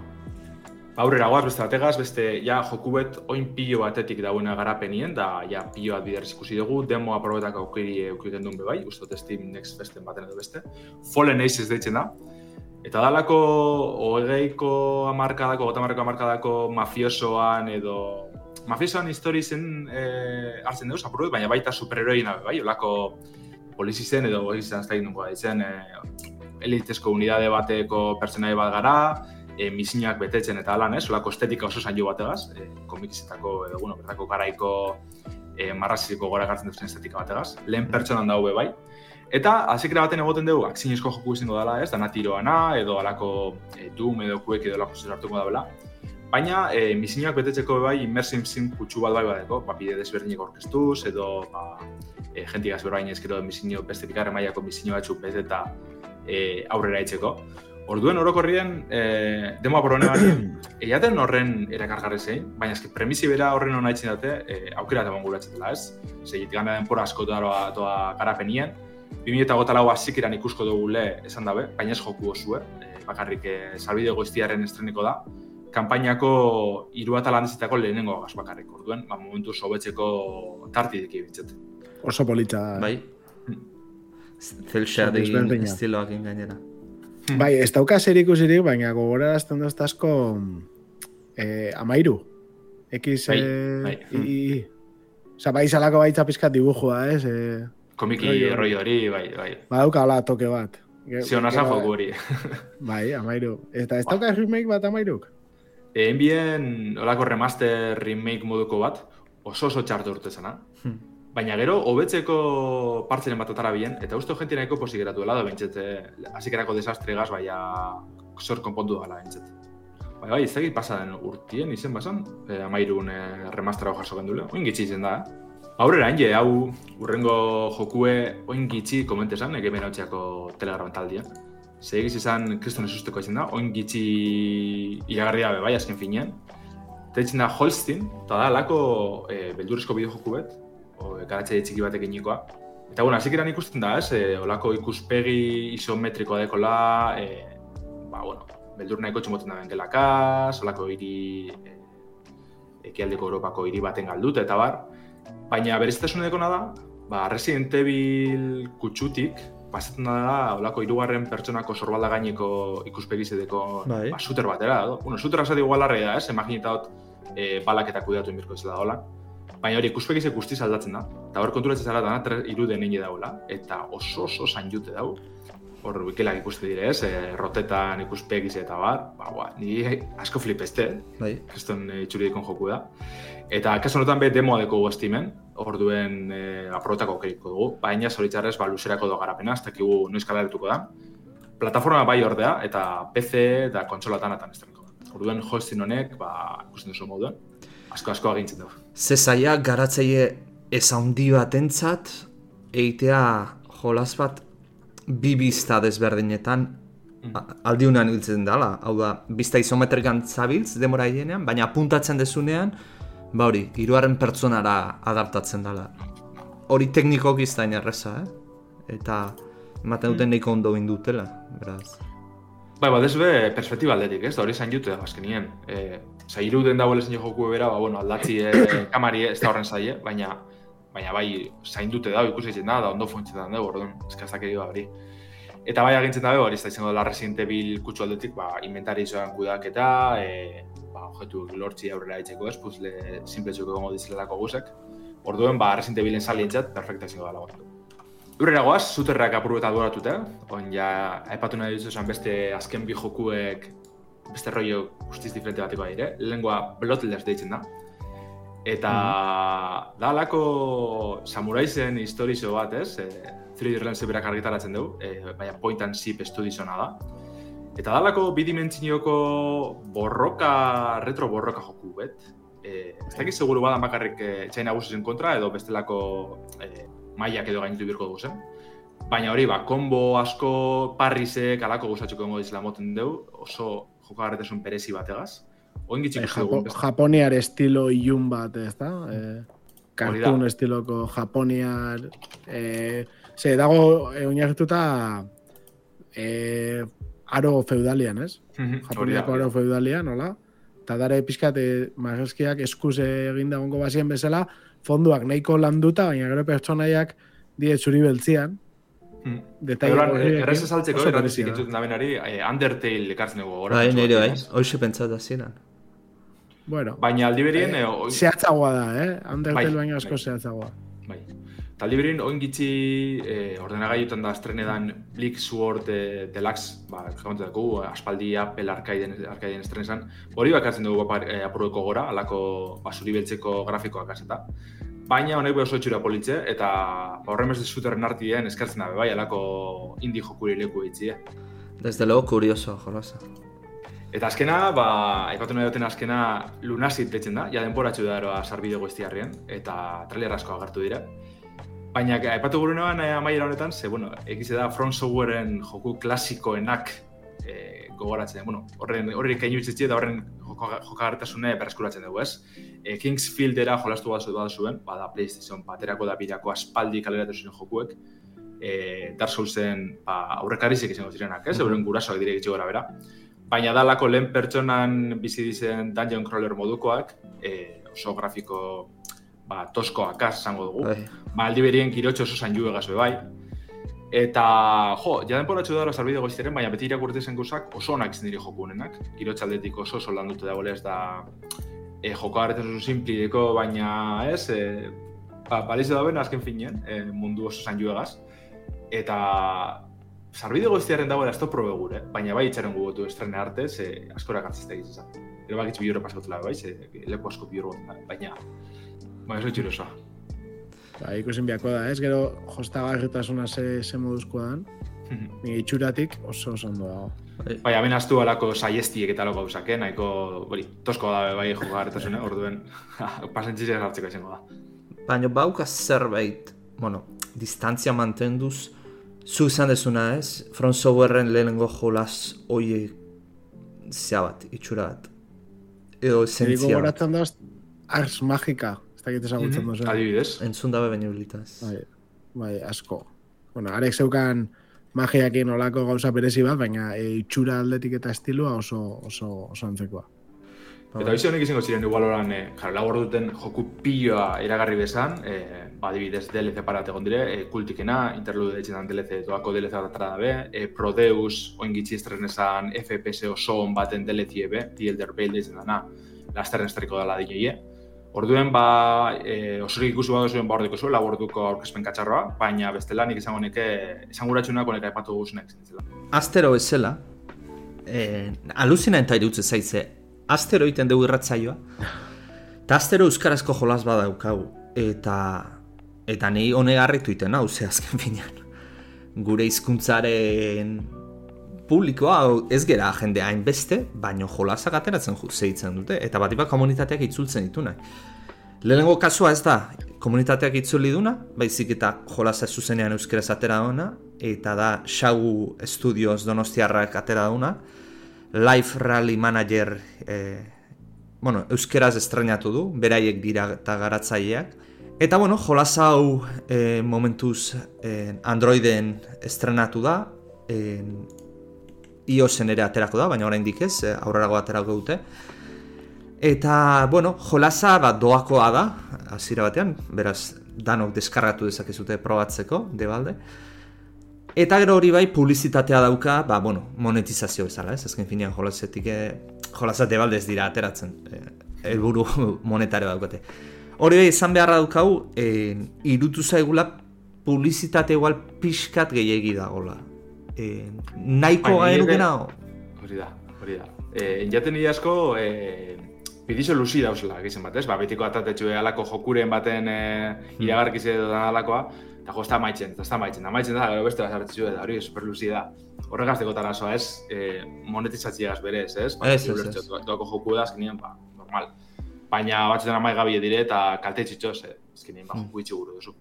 Aurrera goaz, beste bategaz, beste ja jokubet oin pilo batetik dauena garapenien, da ja pilo bat biderrez ikusi dugu, demoa probetako aukeri eukiten duen bebai, uste dut Steam Next Festen baten edo beste. Fallen Aces deitzen da. Eta dalako hogeiko amarkadako, gota amarkadako mafiosoan edo mafiosoan histori zen eh, hartzen dugu, apurut, baina baita superheroina bai, olako polizi zen edo izan ez da nungo ditzen, eh, elitezko unidade bateko pertsonai bat gara, e, misinak betetzen eta alan, ez? Olako estetika oso zailo bategaz, e, komikizetako, edo, bueno, bertako garaiko e, marraziko gora gartzen duten estetika bategaz. Lehen pertsonan daube bai. Eta, azikera baten egoten dugu, akzinezko joku izango dela, ez? Dana tiroana, edo alako e, Doom edo kuek edo alako zerartuko dabela. Baina, e, misinak betetzeko bai, immersive sim kutsu bat bai badeko, ba, bide desberdinik orkestuz, edo, ba, e, jentik azberain ezkero misinio, beste bigarren mailako misinio batzu bete eta e, aurrera itzeko. Orduen orokorrien, e, demoa borone bari, eiaten horren erakargarri zein, baina eski premisi bera horren hona itzen dute, e, aukera eta monguratzen dela, ez? Zegit gana denpora asko doa, doa garapenien, 2008 lau azikiran ikusko dugu le esan dabe, baina ez joku osue, e, bakarrik e, salbide goiztiaren estreniko da, kanpainako hiru eta landezetako lehenengo gaz bakarrik, orduen, ba, momentu sobetzeko tartidik ibitzet. Oso politxa. Bai? Cel shading Desberdina. Gainera. Bai, ez dauka zer ikusirik, baina gogorarazten dut asko eh, amairu. X, Bai, eh, bai. I, I, I. Osa, bai salako baitza pizkat dibujua, ez? Eh, Komiki rollo hori, bai, bai. badauka hola toke bat. Ge- Zionasa gero- joku hori. Bai, amairu. Eta ez dauka remake bat amairuk? Egin bien, olako remaster remake moduko bat, oso oso txartu urte zena. Hmm. Baina gero, hobetzeko partzenen bat atara bien, eta uste jenti nahiko posik geratu dela, da bentset, hasikerako desastre gaz, baina zor konpontu dela, bentset. Bai, bai, dakit pasa den urtien izen basan, e, amairun e, remaster hau jaso gendule, oin gitxi izen da, eh? Aurrera, hain hau urrengo jokue oin gitxi komentesan, ege benotxeako telegram taldian. Ze egiz izan kriston esusteko izan da, oin gitxi iragarria be bai, azken finean. Eta da Holstein, eta da, lako e, beldurrezko bideo joku bet, o, garatxe txiki batek eginikoa. Eta bueno, hasik ikusten da, ez, e, olako ikuspegi isometrikoa dekola, e, ba, bueno, beldur nahiko txumoten da benkelakaz, olako hiri, e, ekialdeko Europako hiri baten galduta eta bar. Baina berezitasunekona da, ba, Resident Evil kutsutik, pasatzen da olako hirugarren pertsonako sorbalda gaineko ikuspegi zedeko Bai. ba, shooter batera. edo. Bueno, shooter asati igual arre da, ez? Imaginatot e, balak eta kudeatu inbirko ez da hola. Baina hori ikuspegi guztiz aldatzen da. Eta hor konturatzen zara dana tre- iruden egin daula. Eta oso oso zain jute dau. Hor wikelak ikuste dire ez, e, rotetan ikuspegiz eta bar. Ba, ba, ni asko flipeste, Bai. kriston e, itxuridikon joku da. Eta kasu honetan be demoa deko estimen, orduen e, aprobetako aukeriko dugu, baina zoritzarrez ba, luzerako do garapena, ez dakigu noiz kaleratuko da. Plataforma bai ordea, eta PC eta kontsolatan atan estreniko da. Orduen hostin honek, ba, ikusten duzu moduen, asko-asko agintzen dugu. Ze zaila garatzaile ez handi batentzat eitea jolas bat bi bizta desberdinetan a- aldiunean hiltzen dela. Hau da, bizta isometrikan zabiltz demora hienean, baina apuntatzen dezunean, ba hori, hiruaren pertsonara adaptatzen dela. Hori teknikoki da erreza, eh? Eta ematen duten nahiko ondo indutela, beraz. Bai, bat ez be, perspektiba aldetik, ez? Da hori zain jute, azkenien. E, Osa, iruden dagoela zein joku bera, ba, bueno, aldatzi e, kamari ez da horren zaie, baina baina bai, zain dute da, ikusi egiten da, da ondo funtzionetan dugu, orduan, eskazak edo hori. Eta bai agintzen dabe, hori ez da izango dela Resident Evil kutsu aldetik, ba, inventari izoan kudaketa, e, ba, objektu lortzi aurrera etxeko ez, puzle simpletxuko gongo dizilelako guzek. Orduen, ba, Resident Evilen salientzat, perfekta izango dela gotu. Urrera goaz, zuterrak apuru eta duratute, on ja, aipatu nahi dut esan beste azken bi jokuek beste rollo guztiz diferente bateko dire. Lehengoa Bloodless deitzen da. Eta da alako samuraizen historizo bat, ez? E, 3D Realms berak argitaratzen dugu, e, baina point and zip estudizona da. Eta da alako bidimentsioko borroka, retro borroka joku bet. E, ez dakit seguru badan bakarrik e, txaina guztien kontra, edo bestelako e, mailak edo gainitu birko dugu zen. Baina hori, ba, kombo asko, parrisek, alako guztatxuko gongo dizela moten dugu, oso jokagarretasun perezi bategaz. Oin gitxik Eh, Japo, dugu, Japoniar estilo ilun bat, ez da? Eh, cartoon estiloko Japoniar... Eh, ze, dago eh, oinarrituta eh, aro feudalian, ez? Hori da, Japoniako aro feudalian, hola? Eta dare pixkat, eh, marrazkiak eskuz egin dagongo bazien bezala, fonduak nahiko landuta, baina gero pertsonaiak die zuri beltzian. Detaile Eta gorriekin, errez esaltzeko, da. entzuten da benari, eh, Undertale ekartzen dugu. Bai, nire bai, hoxe pentsat hasieran. Bueno, Baina aldi berien, eh, eh, oi- zehatzagoa da, eh? Undertale Bai, baino asko bai. zehatzagoa. Bai. Taldi berin, oin gitxi eh, ordenagailutan da estrenedan Bleak Sword eh, Deluxe, ba, dugu, aspaldi Apple Arcaden, Arcaden estrenezan. Hori bakartzen dugu apar, eh, apurreko gora, alako basuri beltzeko grafikoak azeta. Baina honek be oso itxura politxe, eta ba, horren beste zuteren artien eskertzen dabe, bai, alako indie jokuri leku eitzie. Desde luego, kuriosoa jolasa. Eta azkena, ba, aipatu nahi duten azkena Lunasit deitzen da, ja denporatxu da eroa sarbide goiztiarrien, eta trailer asko agertu dira. Baina aipatu gure noan eh, amaiera honetan, ze, bueno, egize da From Softwareen joku klasikoenak eh, gogoratzen, bueno, horren, horren itzitzi eta horren jokagartasune berreskuratzen dugu, ez? E, Kingsfieldera jolastu bat zuen, zuen, bada PlayStation baterako da birako aspaldi kaleratu ziren jokuek, e, Dark Soulsen ba, aurrekarizik izango zirenak, ez? Euren gurasoak dire gitxi gora bera. Baina dalako lehen pertsonan bizi dizen dungeon crawler modukoak, e, oso grafiko ba, toskoak az esango dugu. Bai. Ba, aldi berien kirotxo oso zain juegaz bai. Eta, jo, ja denporatxo dara sarbide goizteren, baina beti irakurte zen gauzak oso onak izan diri joku honenak. Kirotx aldetik oso oso landute dagoela ez da e, joko harretan oso simplideko, baina ez, e, ba, balize da ben azken finean, e, mundu oso zain juegaz. Eta sarbide goiztiaren dagoela ez da gure, baina bai itxaren gugotu estrene arte, ze askora gartzizte egizizan. Gero bakitz bi euro pasatela bai, ze leku asko bi euro baina, baina oso itxurosoa. Ba, ikusin biako da, ez? Gero jostagarritasuna ze, ze moduzkoa dan. Ni itxuratik oso oso ondo dago. Bai. Bai, hemen astu alako saiestiek eta alako gauzak, eh? nahiko, hori, tosko da bai jokagarretasune, orduen pasentzizia hartzeko izango da. Baina bauka zerbait, bueno, distantzia mantenduz, zu izan dezuna ez, From Softwareen lehenengo jolas oie zea bat, itxura bat. Edo esentzia bat. gogoratzen da, Ars Magika, ez dakit ezagutzen Mhm, duzu. Adibidez. Entzun dabe baino bilitaz. Bai, bai, asko. Bueno, arek zeukan magiakin olako gauza berezi bat, baina e, itxura aldetik eta estilua oso, oso, oso antzekoa. Eta bizi honek izango ziren igual oran, eh, jara, lau orduten joku piloa iragarri bezan, eh, ba, adibidez DLC parat egon dire, eh, kultikena, interlude deitzen dan DLC, doako DLC bat atara dabe, eh, Prodeus, oin gitxi estrenesan FPS oso on baten DLC ebe, The Elder Veil deitzen dana, lasterren estriko dela dineie. Orduen, ba, e, osorik ikusi bat zuen ba ordiko zuen, laborduko aurkezpen katxarroa, baina bestela nik izango neke, izango guratxunak honek aipatu guznek zintzela. Astero ezela, eh, aluzina eta irutze zaitze, astero iten dugu irratzaioa, eta astero euskarazko jolas badaukagu, eta eta nei hone harritu iten hau, ze azken finean. Gure hizkuntzaren publikoa hau ez gera jende hainbeste, baino jolasak ateratzen zeitzen dute, eta bat komunitateak itzultzen ditunak. Lehenengo kasua ez da, komunitateak itzuli duna, baizik eta jolasa zuzenean euskeraz atera duna, eta da Shagu Studios Donostiarrak atera duna, Life Rally Manager, eh, bueno, euskeraz estrenatu du, beraiek dira eta garatzaileak. Eta bueno, jolasa hau eh, momentuz eh, Androiden estrenatu da, eh, iOSen ere aterako da, baina oraindik ez, eh, aurrerago aterako dute. Eta, bueno, jolasa bat doakoa da, hasiera batean, beraz, danok deskargatu dezakezute probatzeko, debalde. Eta gero hori bai, publizitatea dauka, ba, bueno, monetizazio bezala, ez? Azken finean jolasetik, eh, jolasa debalde ez dira ateratzen, eh, helburu monetario daukate. Hori bai, izan beharra daukau, eh, irutu zaigula publizitate igual pixkat gehiegi dagola. Eh, nahiko nire- gaenukena, Hori da, hori da. E, jaten nire asko, e, pidizo luzi dauzela, gizien bat, ez? Ba, betiko atatetxu alako jokuren baten e, iragarkiz edo da alakoa, eta jo, ez da maitzen, ez da maitzen, da maitzen da, gero beste bat eta hori super luzi da. Horregaz deko tarazoa, ez? E, monetizatziagaz berez, ez? Ba, Ez, ez, ez. do- Doako joku da, azkenean, ba, normal. Baina batzutan amai gabi dire eta kalte txitxoz, eh? azkenean, ba, joku itxi buru duzu.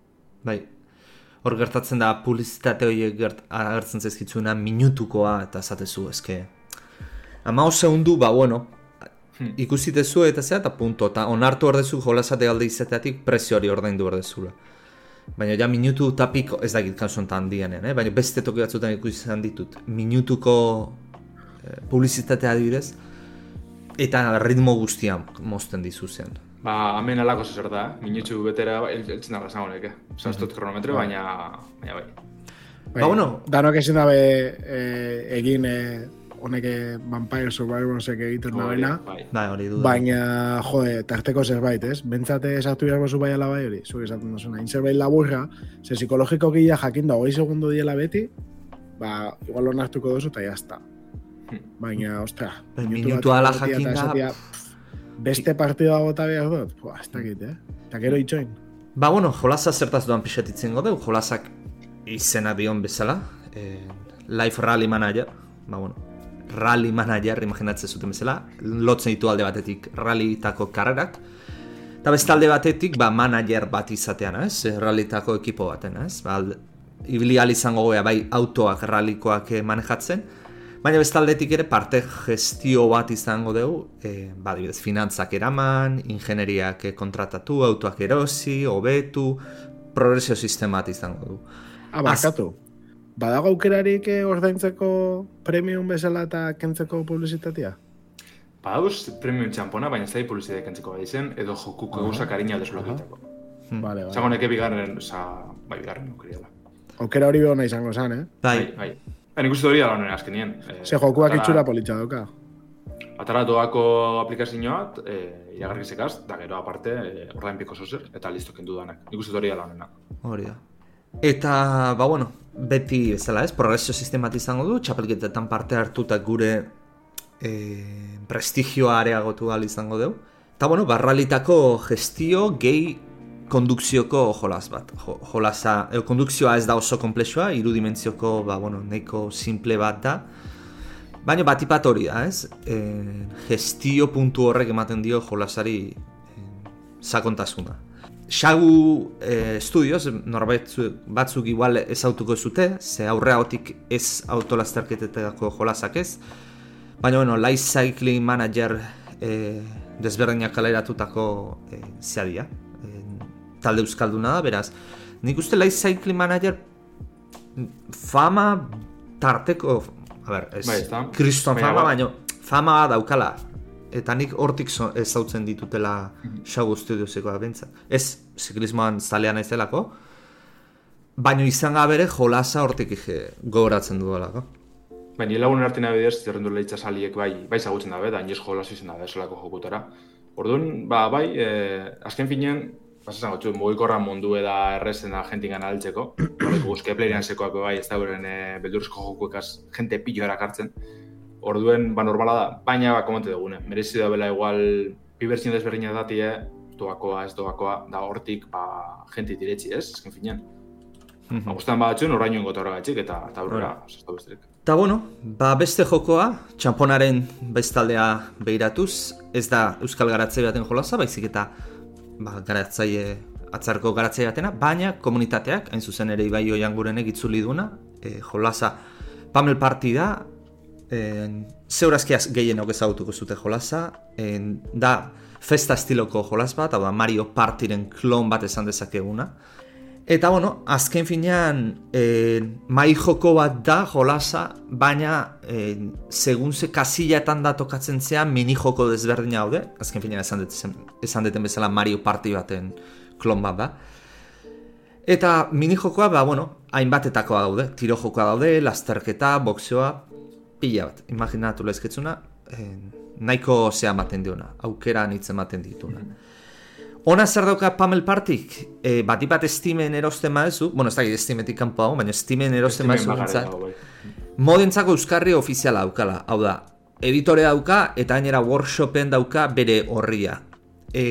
Bai. Hor gertatzen da publizitate horiek gert, agertzen zaizkitzuna minutukoa eta esatezu, eske. Ama segundu, ba, bueno, Hmm. ikusitezu eta zea eta punto, eta onartu ordezu jolasate alde izateatik prezio hori ordaindu ordezula. Baina ja minutu tapiko, ez dakit kasu honetan handienean, eh? baina beste toki batzutan ikusi izan ditut. Minutuko eh, publizitatea adibidez, eta ritmo guztian mozten dizuzen. Ba, hemen alako zer da, eh? minutxu betera, el, eltzen da esango neke. Zastot kronometro, baina, baina bai. Bai, Ba, bueno. Danok ezin dabe eh, egin eh, honeke Vampire Survivorsek egiten dabena. Bai, Bai, hori du. Baina, jode, tarteko zerbait, ez? Bentsate esartu behar bozu bai ala bai hori, zuek esaten duzuna. Hain zerbait laburra, ze psikologiko gila jakin da, hogei segundu diela beti, ba, igual onartuko duzu eta jazta. Hmm. Baina, ostra, Bai, minutu ala egotea jakin eta da, esatea, pff, Beste partida bota behar dut? Pua, ez dakit, eh? Eta gero itxoin. Ba, bueno, jolasa zertaz duan pixetitzen godeu, jolasak izena dion bezala, eh, Life Rally Manager, ba, bueno, Rally Manager, imaginatzen zuten bezala, lotzen ditu alde batetik rallytako karrerak, eta beste alde batetik, ba, manager bat izatean, ez, rallytako ekipo baten, ez, ba, ibili izango goea, bai, autoak, rallikoak eh, manejatzen, Baina beste aldetik ere parte gestio bat izango dugu, e, ba, adibidez, finantzak eraman, ingenieriak eh, kontratatu, autoak erosi, hobetu, progresio sistema bat izango du. Ah, barkatu. Badago aukerarik eh, ordaintzeko premium bezala eta kentzeko publizitatea? Badauz premium txampona, baina ez da publizitate kentzeko bai zen, edo jokuko gauzak harina desbloke egiteko. Hmm. Vale, Zango vale. neke bigarren, oza, bai, bigarren aukeriala. Aukera hori behona izango zen, eh? Bai, Bai, bai. Baina ikusten hori da honen azkenien. Eh, Ze jokuak atara- itxura politxa doka. Atara doako aplikazioa bat, eh, iragarkizekaz, da gero aparte, eh, ordain piko zozer, eta listo kendu danak. Nik uste hori da honena. hori da. Eta, ba, bueno, beti bezala ez, progresio sistema bat izango du, txapelketetan parte hartu eta gure e, prestigioa areagotu ahal izango dugu. Eta, bueno, barralitako gestio gehi kondukzioko jolas bat. Jo, jolasa, e, kondukzioa ez da oso komplexua, irudimentzioko, ba, bueno, nahiko simple bat da. Baina batipat hori da, ez? E, gestio puntu horrek ematen dio jolasari e, sakontasuna. Shagu eh, Studios, norbait zu- batzuk igual ez autuko zute, ze aurreagotik ez autolasterketetako jolasak ez. Baina, bueno, Life Cycling Manager eh, desberdinak kaleratutako eh, zeadia. Talde euskalduna da, beraz. Nik uste Life Cycling Manager fama tarteko, a ber, ez, Bai, kriston fama, ba- baina fama daukala. Eta nik hortik zo, ezautzen ditutela Shagu Studiosekoa bentzat. Ez ziklismoan zalea naizelako, baina izan gabere jolasa hortik gogoratzen dudalako. Baina nire lagunen artina bidez, zerrendu lehitza saliek bai, bai zagutzen dabe, da inoz jolas izan dabe esolako jokutara. Orduan, ba, bai, eh, azken finean, pasatzen gotzu, mugikorra mundu eda errezen da jentingan altzeko. Bai, guzke playerian sekoak bai, ez da beren e, beldurrezko jokuekaz jente pillo erakartzen. Orduen, ba, normala da, baina, ba, komente dugune. Merezi da bela igual, pibertzin desberdina datie, doakoa, ez doakoa, da hortik, ba, jente diretzi, ez, azken finean. Ba, guztan batzuen, oraino ingotu horregatik, eta, eta aurrera, ez da besterik. Eta bueno, ba beste jokoa, txamponaren bestaldea behiratuz, ez da Euskal Garatzaile baten jolaza, baizik eta ba, garatzaile, atzarko garatzaile batena, baina komunitateak, hain zuzen ere Ibai Oiangurenek itzuli duna, e, jolaza Pamel Party da, e, zeurazkiaz gehienok ezagutuko zute jolaza, e, da festa estiloko jolas bat, hau da Mario Partiren klon bat esan dezakeguna, Eta bueno, azken finean e, mai joko bat da jolasa, baina e, segun ze kasillatan da tokatzen zean mini joko desberdina haude, azken finean esan deten, esan deten bezala Mario Party baten klon bat da. Eta mini jokoa, ba, bueno, hainbatetakoa daude, tiro jokoa daude, lasterketa, boxeoa, pila bat, imaginatu lezketzuna, e, nahiko zea maten diona, aukera nitzen maten dituna. Ona zer dauka Pamel Partik? E, bati bat estimen erosten maezu, bueno, ez da, estimetik kanpo hau, baina estimen erosten maezu bintzat. bai. Modentzako euskarri ofiziala daukala, hau da, editore dauka eta gainera workshopen dauka bere horria. E,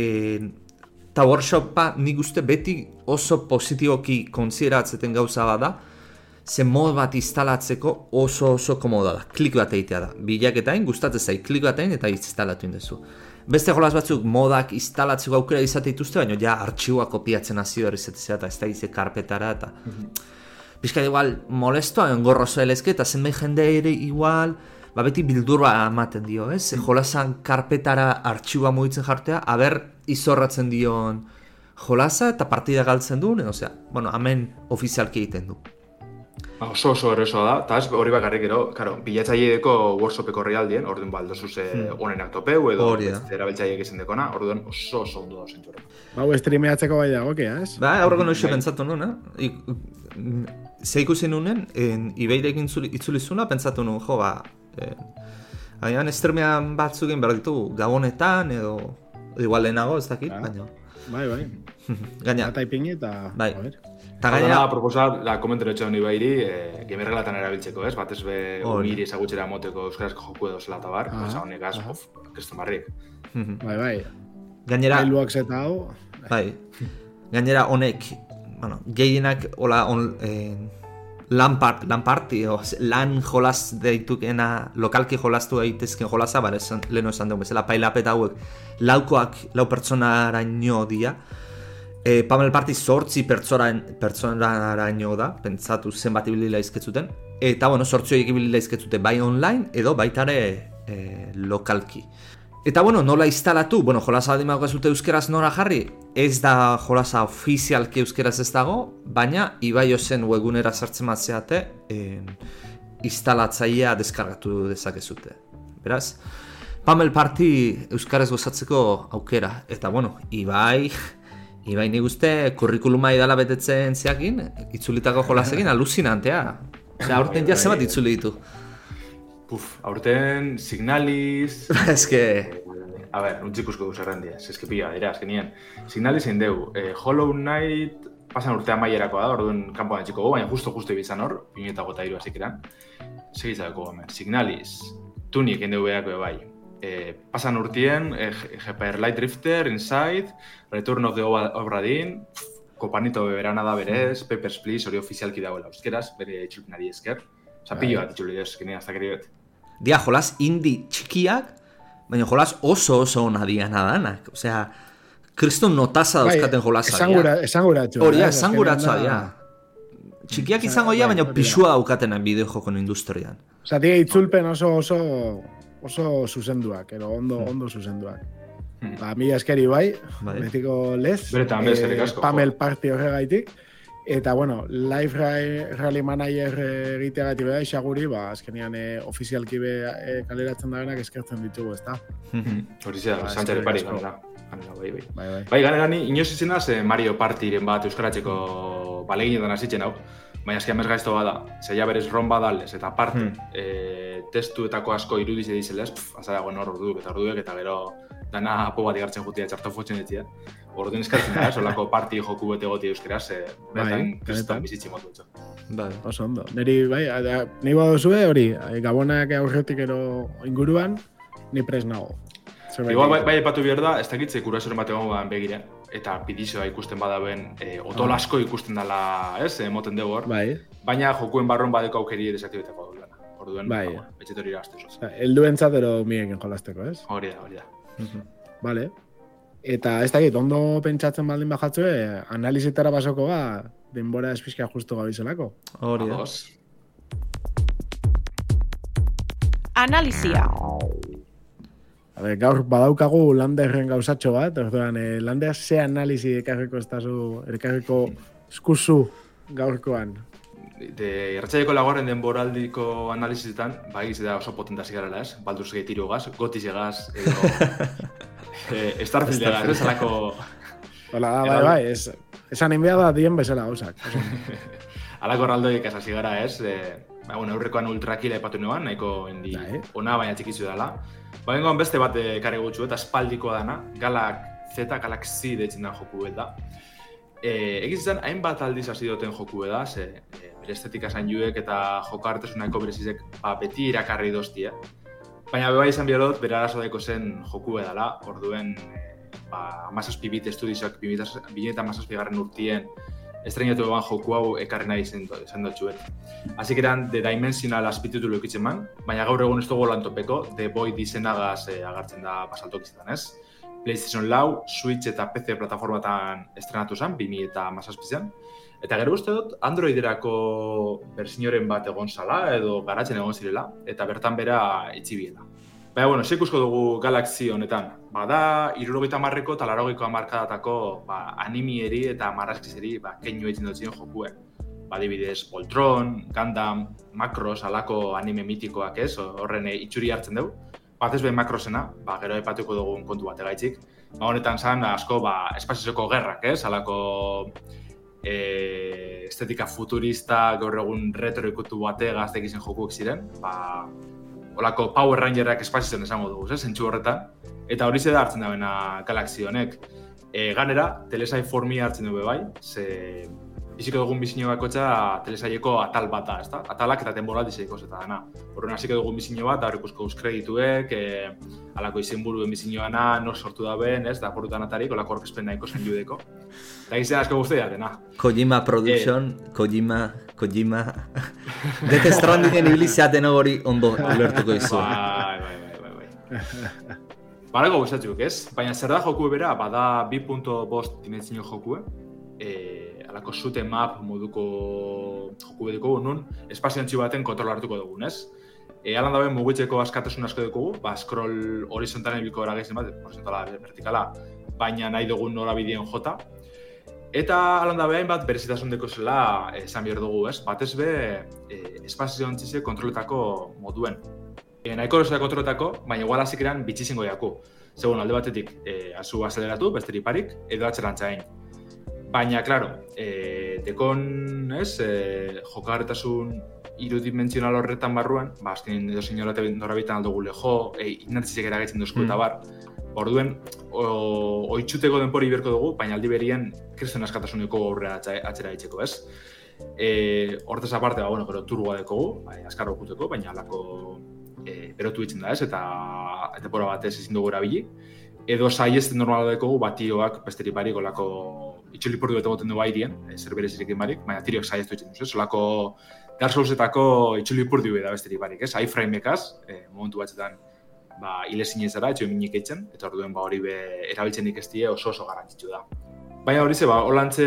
eta workshopa nik uste beti oso positiboki konsideratzeten gauza bada, ze mod bat instalatzeko oso oso komoda da, klik bat egitea da. Bilaketain gustatzen zai, klik bat egin eta instalatu indezu. Beste jolas batzuk modak instalatzeko aukera izate dituzte, baina ja artxiua kopiatzen hasi hori zetzea eta ez da ize karpetara eta... Bizka igual molestoa engorro zelezke eta zenbait jende ere igual ba beti bildurra ematen dio, ez? Mm. Jolasan karpetara artxiua mugitzen jartea, aber izorratzen dion jolasa eta partida galtzen duen, osea, bueno, hemen ofizialki egiten du. Ba, oso oso erresoa da, eta ez hori bakarrik gero, karo, bilatzaileeko workshopeko horrialdien, orduan baldo zuze Hmm. onenak topeu, edo Hori da. erabiltzaileek izan dekona, orduan oso oso ondo da zentu Hau streameatzeko bai dagokea, ez? Ba, aurreko noixe Bai. pentsatu nuen, eh? Ik- mm, Ze ikusi nunen, en, ibeirekin itzuli, itzulizuna, pentsatu nuen, jo, ba, en, agian estremean batzuk egin behar ditugu, gabonetan, edo, igual lehenago, ez dakit, Ah. baina, Bai, bai. gaina, Eta ipini eta... Bai. a ver. Eta Gaina, proposa, da, komentero etxe honi bairi, e, gemerrelatan erabiltzeko, ez? Batez be, Hori. umiri ezagutxera moteko euskarazko joku edo zela eta bar, Aha, uh honek of, kestu marrik. Mhm. Bai, bai. gainera, Gailuak eta hau... bai, gainera honek, bueno, gehienak, hola, on, eh, lan, par, lan party, o, lan jolas deitukena, lokalki jolastu daitezken jolasa, bara, esan, leheno esan dugu, bezala pailapeta hauek, laukoak, lau pertsonaraino dia, e, Pamel Party sortzi pertsonaraino da, pentsatu zenbat ibili laizketzuten, eta, bueno, sortzi horiek ibili laizketzute bai online, edo baita ere e, lokalki. Eta bueno, nola instalatu? Bueno, jolasa baldin zute euskeraz nora jarri? Ez da jolasa ofizialki euskeraz ez dago, baina Ibai zen webgunera sartzen matzeate, en, instalatzailea deskargatu dezakezute. Beraz, Pamel Party euskaraz gozatzeko aukera. Eta bueno, Ibai, Ibai nik uste kurrikuluma idala betetzen zeakin, itzulitako jolasekin alucinantea. Osea, aurten ja zenbat itzuli ditu. Puf, aurten signaliz... Ez que... A ber, utzikusko duz errendia, ez eski pila, dira, azkenien. Signaliz zein deu, eh, Hollow Knight pasan urtean maierakoa da, orduan kanpoan etxiko go, baina justo-justo ibizan hor, pineta gota iru azikiran. Segitzako hemen, Signaliz, Tunic egin dugu behako bai. Eh, pasan urtien, eh, GPR Light Drifter, Inside, Return of the Obra Dinn, Kopanito beberana da berez, Papers, Please, hori ofizialki dagoela euskeraz, bere itxulpenari esker. Osa, pilo bat itxuli deuz, azkenean, hasta bet. Dia jolas indi txikiak, baina jolas oso oso ona diana danak. Osea, kriston notaza dauzkaten jolasa Bai, Esangura, esanguratxo. Hori Azkenean dira. da- Txikiak Osea, izango dira, bai, baina pisua daukatena bideo jokon industrian. Osea, tiga itzulpen oso oso oso zuzenduak, ero ondo, Hmm. ondo zuzenduak. Hmm. Ba, mila eskeri bai, Bai. betiko lez. Beretan, eskerrik asko, Pamel jo. Party horregaitik. Eta, bueno, live Ra- rally manager eh, egiteagatik beda, isaguri, ba, azkenean eh, ofizialki be eh, kaleratzen da benak eskertzen ditugu, ezta? Hori zera, Ba, eskerrik pari, ganera. Ganera, bai, bai. Bai, bai. Bai, ganera ni, inoz izena ze Mario Partiren bat euskaratzeko baleginetan hasitzen hau. Baina eski amez gaizto bada, zeia berez ron badales, eta aparte, Hmm. eh, testuetako asko irudiz edizelez, pff, azara guen hor orduek eta orduek, eta gero dana apo bat igartzen jutia, txarto fotzen ditia. Orduan eskatzen da, solako parti joku bete goti euskeraz, e, bertan Bai, kriston benetan. bizitzi motu etxo. Bai. Oso ondo. Neri, bai, a- nahi baduzue hori, eh, gabonak aurretik ero inguruan, ni pres nago. Igual bai, bai epatu behar da, ez dakitze kurasoren bat egon begire, eta pidizioa ikusten badaben, e, otol Ah. asko ikusten dela, ez, emoten dugu hor, Bai, baina jokuen barron badeko aukeri desaktibetako duela. Orduen, Bai. ba, bueno, betxet hori irazte zoz. Osea, helduentzat ero miekin jolasteko, ez? Hori da, hori da. Mhm. Vale. Eta ez dakit, ondo pentsatzen baldin bajatzue, analizitara basoko ba, denbora espizkia justu gabizelako. Hori da. Analizia. A ber, gaur badaukagu landerren gauzatxo bat, orduan, eh, lander ze analizi ekarriko estazu, ekarriko eskuzu gaurkoan. De irratsaileko laguaren denboraldiko analizitan, ba egiz da oso potentasi garela, ez? Baldur's Gate irugaz, Gotiz egaz, edo... eh, Starfield egaz, ez? Alako, Hola, da, bai, Eba- bai, ez, esan inbea da dien bezala gauzak. Alako raldoiek hasi gara, ez? E, ba, bueno, aurrekoan ultrakila epatu nuan, nahiko indi Bai. ona baina txikitzu dela. Ba, bengoan beste bat ekarri gutxu, eta espaldikoa dana, Galak Z, Galak Z deitzen da joku bet da. E, egiz izan, hainbat aldiz hasi duten joku bet da, ze e, bere estetika juek eta joko artesunako berezizek ba, beti irakarri doztie. Baina beba izan dut, bere arazo zen joku edala, orduen e, ba, amazazpi bit estudizioak 2008 garren urtien estrenatu eban joku hau ekarri nahi zen dutxuet. Que eran The Dimensional azpititulu ekitzen man, baina gaur egun ez dugu lan topeko, The Void izenagaz eh, agertzen da basaltok izaten ez. PlayStation Lau, Switch eta PC plataformatan estrenatu zen, 2000 eta mazazpizan. Eta gero uste dut, Androiderako bersioren bat egon zala, edo garatzen egon zirela, eta bertan bera itxibiela. Baina, bueno, ze ikusko dugu Galaxy honetan. Bada, irurogeita marreko eta larogeiko amarkadatako ba, animieri eta marrazkizeri ba, keinu egiten dut ziren jokue. Badibidez, Voltron, Gundam, Macross, alako anime mitikoak ez, horren eh, itxuri hartzen dugu. Batez behin Macrossena, ba, gero aipatuko dugun kontu bat egaitzik. Ba, honetan zan, asko, ba, espaziozeko gerrak ez, alako e, estetika futurista, gaur egun retro ikutu bate gaztek izen jokuek ziren. Ba, olako Power Rangerak espaziozen esango dugu, ez, zentsu horretan. Eta hori da hartzen dabena Galaxy honek. E, ganera, telesai formi hartzen dugu bai, ze biziko dugun bizino bakotxa telesaieko atal bat da, ezta? Atalak eta temporaldi zeiko eta dana. Horren hasiko dugun bizino bat, da hor ikusko euskredituek, e, alako izenburuen bizinoana, nor sortu da ben, ez, da porutan atarik, olako orkespen nahiko zen judeko. Eta gizena asko guzti dena. Kojima Production, Kojima, Kojima... Death Strandingen ibili zeaten hori ondo ulertuko izu. Bai, bai, bai, bai, bai. Barako gustatzuk, ez? Baina zer da joku bera, bada 2.5 dimentsio joku, eh, alako em up moduko joku bediko nun, espazio baten kontrol hartuko dugun, ez? E, alan dabe mugitzeko askatasun asko dugu, ba, scroll horizontalen bilko gara gaizen bat, horizontala, vertikala, baina nahi dugun norabideen jota. Eta alan da behain bat berezitasun deko zela esan behar dugu, ez? Batez be, e, espazio antzize kontroletako moduen. E, nahiko erosa kontroletako, baina igual hasik eran bitxi zingo jaku. Segun, alde batetik, e, azu azeleratu, besteri parik, edo atxerantza egin. Baina, klaro, e, dekon, ez, e, jokarretasun irudimensional horretan barruan, ba, azken edo señora norabitan aldo gule jo, e, inertzizek eragaitzen duzku eta Mm. bar, Orduen, o, oitxuteko denpori berko dugu, baina aldi berien kriston askatasuneko aurrera atzera ditzeko, ez? E, hortez aparte, ba, bueno, gero turgoa dekogu, bai, askar okuteko, baina alako e, berotu ditzen da, ez? Eta denpora batez ezin dugu erabili. Edo saiesten normala dekogu, bat tiroak besteri barik, olako itxulipurdu bete goten du bairien, e, zer berezirekin barik, baina tiroak saiestu ditzen duz, ez? Olako Dark Soulsetako itxulipurdu da besteri barik, ez? iframe-ekaz, e, momentu batzetan ba, hile zinezara, etxo eminik eitzen, eta orduen ba, hori be, erabiltzen ikestie oso oso garrantzitsu da. Baina hori ze, ba, holantze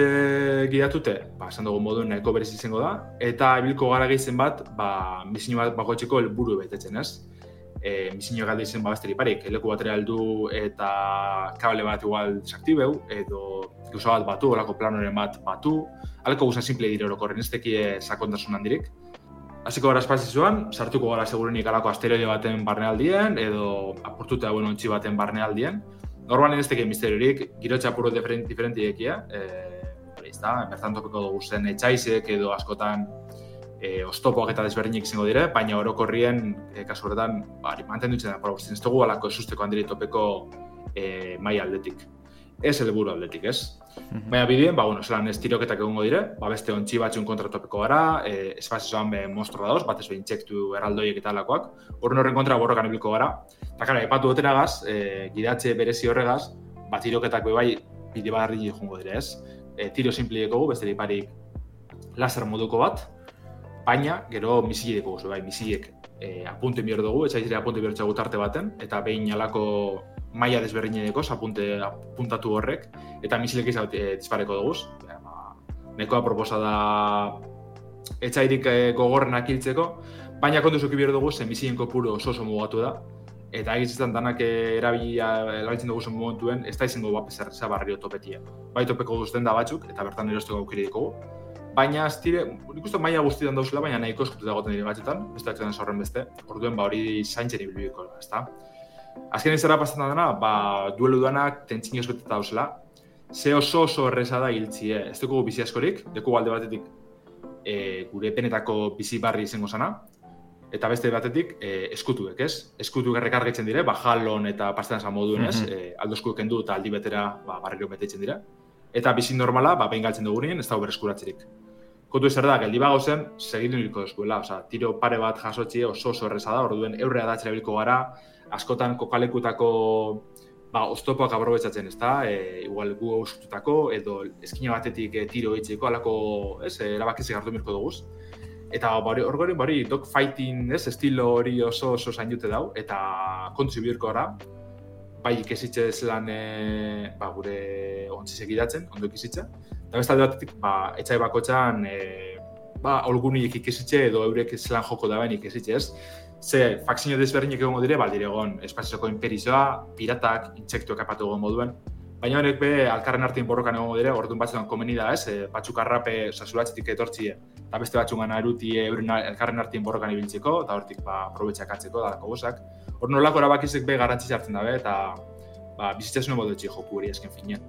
gidatute, ba, esan dugu moduen nahiko berez izango da, eta ibilko gara gehizen bat, ba, misino bat bakoitzeko helburu betetzen, ez? E, misino galde izen ba, besteri parik, eleku batera heldu eta kable bat igual desaktibeu, edo gauza bat batu, olako planoren bat batu, aleko guzan simple dire orokorren, ez tekie sakontasun handirik. Hasiko gara espazizuan, sartuko gara segurunik alako asteroide baten barnealdien, edo apurtuta bueno, ontsi baten barnealdien. Normalen ez tekien misteriorik, girotxa apuro diferent, diferentiekia, e, hori ez da, bertan topiko dugu zen etxaizek edo askotan e, oztopoak eta desberdinik izango dire, baina orokorrien, e, kasu horretan, bari, mantendutzen da, probosten ez dugu alako esusteko handiri topeko e, mai aldetik. Ez helburu aldetik, ez? Baina bideen, ba, bueno, zelan ez tiroketak egongo dire, ba, beste ontsi batzun kontratopeko gara, e, espazioan be mostro dauz, bat ez behin txektu erraldoiek eta alakoak, horren horren kontra borrokan ibilko gara. Eta kara, epatu gaz, e, gidatze berezi horregaz, ba, tiroketak be bai bide barri jongo dire, ez? E, tiro simplieko gu, beste parik laser moduko bat, baina, gero misile dugu, bai, misilek e, apunte mier dugu, etxaizire apunte mier tarte baten, eta behin alako maila desberdineko, apunte apuntatu horrek, eta misilek izan e, dispareko dugu. Ba, nekoa proposa da etxairik e, gogorrenak hiltzeko, baina kontu zuki bier dugu, zen misilen kopuru oso oso mugatu da, eta egitzen danak e, erabilia erabiltzen dugu momentuen, ez da izango bapezer zabarrio topetia. Bai topeko duzten da batzuk, eta bertan erosteko aukeri dugu. Baina, ez dire, nik uste maia guztietan dauzela, baina nahiko eskutu dagoetan dira batzutan, beste akzioan zaurren beste, orduen ba hori zaintzen ibilbiko, ez da? Azken izara pasatzen dena, ba, duelu duanak tentzin beteta dauzela. Ze oso oso erreza da hiltzie, ez dugu bizi askorik, deku alde batetik e, gure penetako bizi barri izango zana, eta beste batetik e, eskutuek, ez? Eskutuek errekargetzen dire, ba, jalon eta pastetan zan moduen, ez? Mm -hmm. e, aldo eskuek endu eta aldi betera ba, barriro betetzen dira. Eta bizi normala, ba, behin galtzen dugu ez da berreskuratzerik. Kontu zer da, geldi bago zen, segitu niriko eskuela, oza, tiro pare bat jasotxie oso oso erreza da, orduen eurrea da bilko gara, askotan kokalekutako ba, oztopoak abrobetzatzen, ez da? E, igual gu ausututako, edo eskina batetik e, tiro hitzeko, alako, ez, e, erabakizik hartu mirko dugu. Eta hori, hori, hori, dog fighting, ez, estilo hori oso oso zain dute dau, eta kontzi birko gara, bai ikesitze zelan e, ba, gure ontsi segidatzen, ondo ikesitze. Eta besta batetik, ba, etxai bakotxan, e, ba, olgunik ikesitze edo eurek zelan joko da bain ikesitze, ez? ze fakzio desberdinek egongo dire, baldire egon espazioko imperizoa, piratak, intsektuak apatu egon moduen. Baina honek be, alkarren artean borrokan egongo dire, orduan batzutan komeni da, ez, e, batzuk arrape, osa, etortzi, eta beste batzuk eruti euren alkarren artean borrokan ibiltzeko, eta hortik, ba, probetxak atzeko, da, bosak. Hor nolako erabakizek be garantzi hartzen dabe, eta ba, bizitzasune modu etxi joku hori esken finean.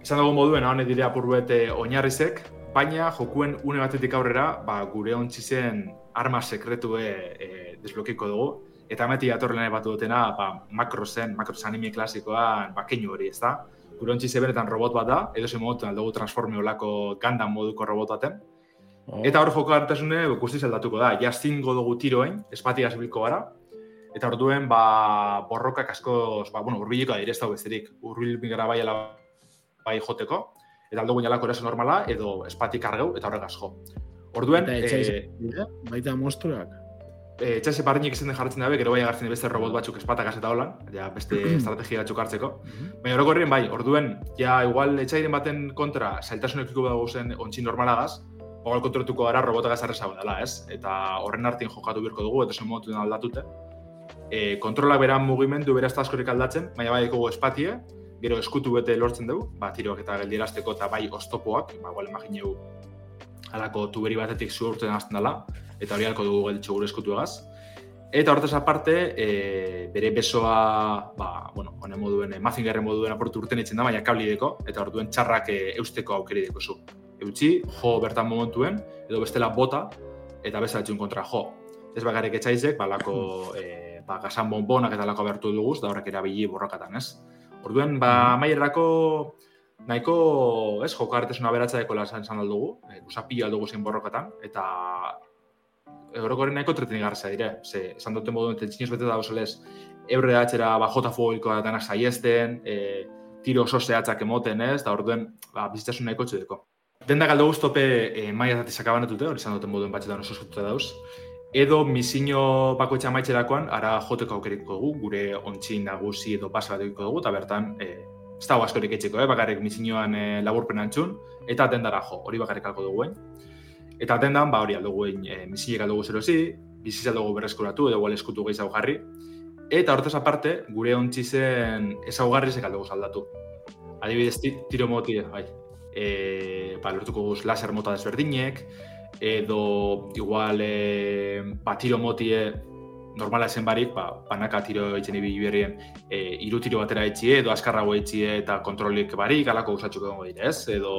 Esan dugu moduen, hau dire apurruete oinarrizek, baina jokuen une batetik aurrera, ba, gure ontsi zen arma sekretue e, desblokiko dugu. Eta meti atorren nahi batu dutena, ba, makro zen, anime klasikoan, ba, keinu hori, ez da? Gurontzi zebenetan robot bat da, edo zen modutu aldugu transforme olako gandan moduko robot baten. Oh. Eta hor joko hartasune guztiz aldatuko da, jastingo dugu tiroen, espatia zibilko gara, eta orduen ba, borrokak asko, ba, bueno, urbiliko da direzta besterik, urbil gara bai bai joteko, eta aldugu nalako eraso normala, edo espatik argeu, eta horregaz jo. Orduen, eta e, baita monstruak e, txase barriñek izan jartzen dabe, gero bai agartzen beste robot batzuk espatak eta holan, ja beste estrategia batzuk hartzeko. Mhm. Baina horreko bai, orduen, ja igual etxairen baten kontra zailtasunekiko dago zen ontsi normalagaz, Ogal kontrotuko gara robota gazarra dela, ez? Eta horren artien jokatu birko dugu, eta zen motu aldatute. E, kontrolak beran mugimendu beraz askorik aldatzen, baina bai eko espatie, gero eskutu bete lortzen dugu, ba, tiroak eta geldierazteko eta bai oztopoak, ba, igual imagineu alako tuberi batetik zuhurtzen hasten dela, eta hori halko dugu gelditxo gure eskutu egaz. Eta hortaz aparte, e, bere besoa, ba, bueno, honen moduen, e, mazingarren moduen aportu urten itzen da, baina kablideko, eta orduen txarrak e, eusteko aukeri deko zu. Eutzi, jo bertan momentuen, edo bestela bota, eta beste atxun kontra jo. Ez bakarrik etxaizek, balako e, ba, gasan bonbonak eta lako bertu duguz, da horrek erabili borrokatan, ez? Orduen, ba, mm. maierako nahiko, ez, joko artesuna beratza deko lan zan aldugu, e, usapio aldugu zen borrokatan, eta Eurokoren nahiko treteni garza dire. Ze, esan dute modu, tentsinoz bete da osolez, eurre da ba, jota fugoikoa danak saiesten, e, tiro oso zehatzak emoten ez, da orduen ba, bizitasun nahiko txudeko. Denda galdo guztope e, maia zati sakabanetute, hori esan duten moduen batxetan oso eskututa dauz. Edo misino bako etxamaitxerakoan, ara joteko aukeriko dugu, gure ontsi nagusi edo basa bat dugu, eta bertan, e, ez dago askorik etxeko, eh? bakarrik misinoan e, laburpen antxun, eta dendara jo, hori bakarrik alko dugu, Eta atendan, ba hori aldugu egin e, misilek aldugu zerozi, biziz aldugu berreskuratu edo gual eskutu gehi jarri. Eta hortaz aparte, gure ontsi zen ezaugarri zek aldugu zaldatu. Adibidez, tiro moti, bai. E, ba, lortuko guz laser mota desberdinek, edo igual e, ba, tiro motie normala esen barik, ba, banaka tiro eitzen ibi berrien e, iru tiro batera etxie, edo askarrago etxie eta kontrolik barik, alako usatzuk egon ez? Edo,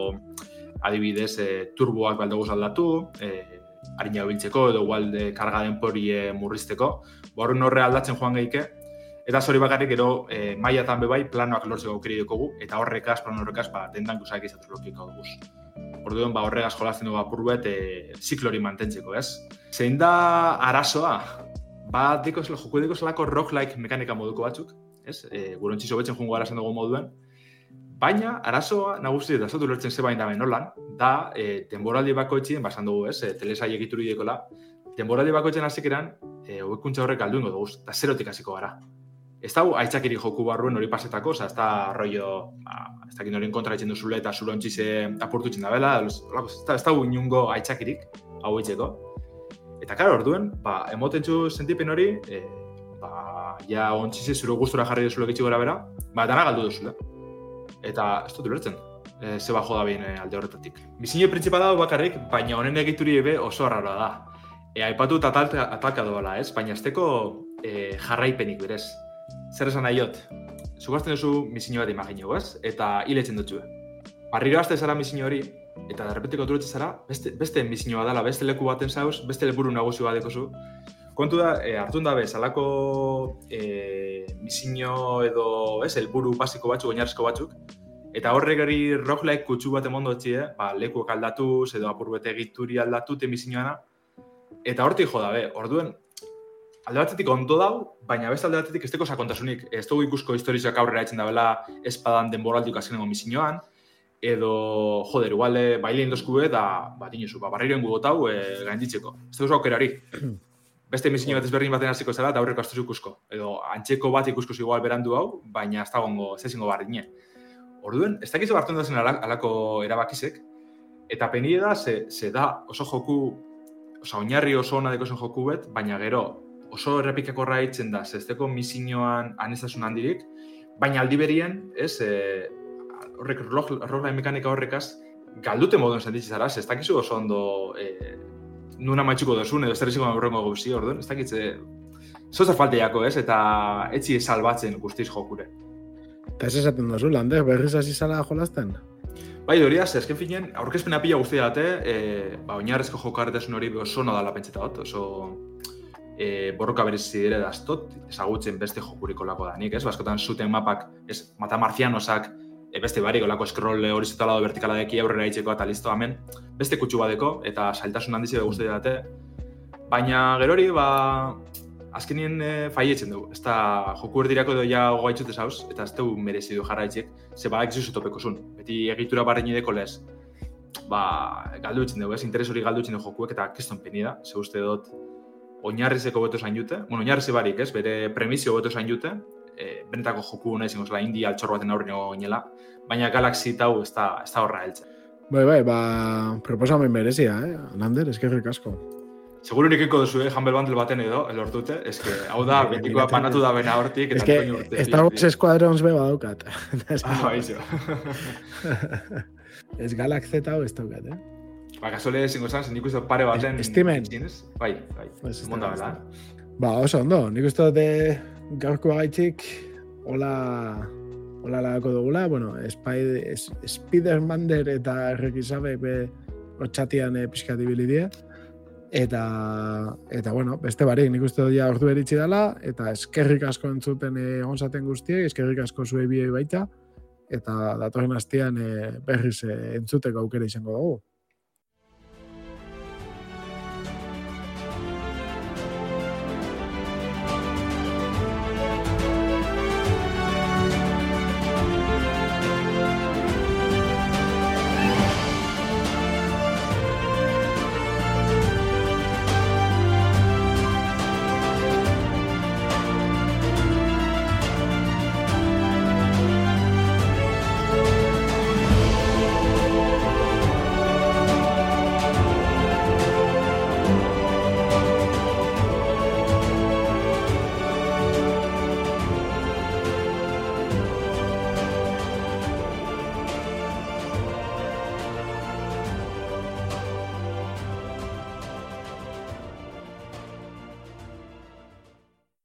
adibidez, e, turboak baldugu aldatu, e, harina biltzeko edo igual de karga denpori murrizteko. Borren horre aldatzen joan geike, Eta zori bakarrik gero e, maiatan bebai planoak lortzeko aukeri dugu, eta horrekaz, plano horrekaz, ba, dendan guzak izatuz lortzeko duguz. Orduan, ba, horregaz jolazten dugu apur bet, e, ziklori mantentzeko, ez? Zein da arazoa? Ba, diko, joku diko zelako rock-like mekanika moduko batzuk, ez? E, Gurontzi sobetzen jungo arazen dugu moduen. Baina, arazoa, nagusi eta zautu lortzen zebain dabe nolan, da, e, denboraldi bako etxien, basan dugu, ez? E, telesai egituru dekola, denboraldi bako etxien e, horrek galdu ingo dugu, eta zerotik hasiko gara. Ez da, aitzakiri joku barruen hori pasetako, oza, ez da, rollo, ba, ez da, hori kontra etxen duzule eta zulo ontxize apurtu txin da bela, ez da, ez da, inungo aitzakirik, hau etxeko. Eta, karo, orduen, ba, emoten txu sentipen hori, e, ba, ja, ontxize zure gustura jarri duzule gitxi gora bera, ba, dana galdu duzule. Eta, ez dut ulertzen, e, ze bajo da behin e, alde horretatik. Bizine printzipa da bakarrik, baina honen egituri ebe oso harra da. E, aipatu eta atalka doala, ez? Baina azteko e, jarraipenik berez zer esan nahiot, zugazten duzu misinio bat imagino, ez? Eta hiletzen dutxue. Barriro azte zara misinio hori, eta derrepetiko duretzen zara, beste, beste misinioa dela, beste leku baten zauz, beste lepuru nagusi bat dekozu. Kontu da, e, hartun dabe, salako e, misinio edo, ez, helburu basiko batzuk, oinarrizko batzuk, eta horrek gari roguelike kutsu bat emondo etxie, ba, lekuak aldatuz, edo apur bete egituri aldatute misinioana, eta hortik jo dabe, orduen, alde batetik ondo dau, baina beste alde batetik ez teko sakontasunik. Ez dugu ikusko historizak aurrera etzen dabela espadan denboraldik azkenengo misinioan, edo, joder, igual, baile indosku eta, bat inuzu, ba, barriro ingu gotau, e, gainditzeko. Ez dugu aukerari. Beste misinio bat ezberdin baten hasiko zela, eta aurreko astuzu ikusko. Edo, antxeko bat ikusko igual berandu hau, baina ez dagoengo, ez ezingo barri Orduen, ez dakizu hartu da zen alako erabakizek, eta penie da, ze, ze da oso joku, oza, oinarri oso ona deko joku bet, baina gero, oso errepikakorra itzen da, zesteko misinioan aneztasun handirik, baina aldi berien, ez, e, horrek, rola mekanika horrekaz, galdute moduen sentitzen zara, ez dakizu oso ondo e, nuna maitxuko dozun, edo zer izango horrengo gauzi, orduan, ez dakitze, zoza falte jako, ez, eta etzi salbatzen guztiz jokure. Eta ez esaten dozu, lander, berriz hasi zala jolazten? Bai, dori, az, ezken finen, aurkezpena pila guztia date, e, ba, oinarrezko jokarretasun hori oso nodala pentseta bat, oso e, borroka berezi dire daztot, ezagutzen beste jokuriko lako da nik, ez? Baskotan zuten mapak, ez, mata marzianosak, e, beste barik olako scroll horizontala edo vertikala deki aurrera itzeko eta listo hemen, beste kutsu badeko, eta saltasun handizi dugu date. Baina gero hori, ba, azkenien e, faietzen dugu. Ez da, joku erdirako edo ja goga itxute zauz, eta ez dugu merezi du jarra itxek, ze badak izuzu topeko zun. Beti egitura barrein ideko lez, ba, galdu dugu, ez, interes hori galdu dugu jokuek, eta keston penida, ze uste dut, oinarrizeko beto zain jute, bueno, oinarrizi barik, ez, bere premisio beto zain jute, e, benetako joku nahi zingo zela, indi altxor baten aurren ginela, baina Galaxy tau ez da, ez da horra heltzen. Bai, bai, ba, proposamen berezia, eh? Lander, eskerrik asko. Seguro nik eko duzu, eh, Humble Bundle baten edo, elortute, ez que, hau da, betikoa panatu da bena hortik, es que, Star Wars Squadrons beba daukat. ah, bai, Ez Galaxy tau ez daukat, eh? Ba, kasole ezingo zan, nik uste pare baten... Estimen. Bai, bai, monta bela. Ba, oso ondo, nik uste dute gaurko gaitxik, hola, hola lagako dugula, bueno, Spider, Spider-Mander eta errekizabe be otxatian e, pixkati bilidea. Eta, eta, bueno, beste barik, nik uste dut ordu beritzi dela, eta eskerrik asko entzuten e, onzaten guztiek, eskerrik asko zuei biei baita, eta datorren hastian e, berriz e, entzuteko aukera izango dugu.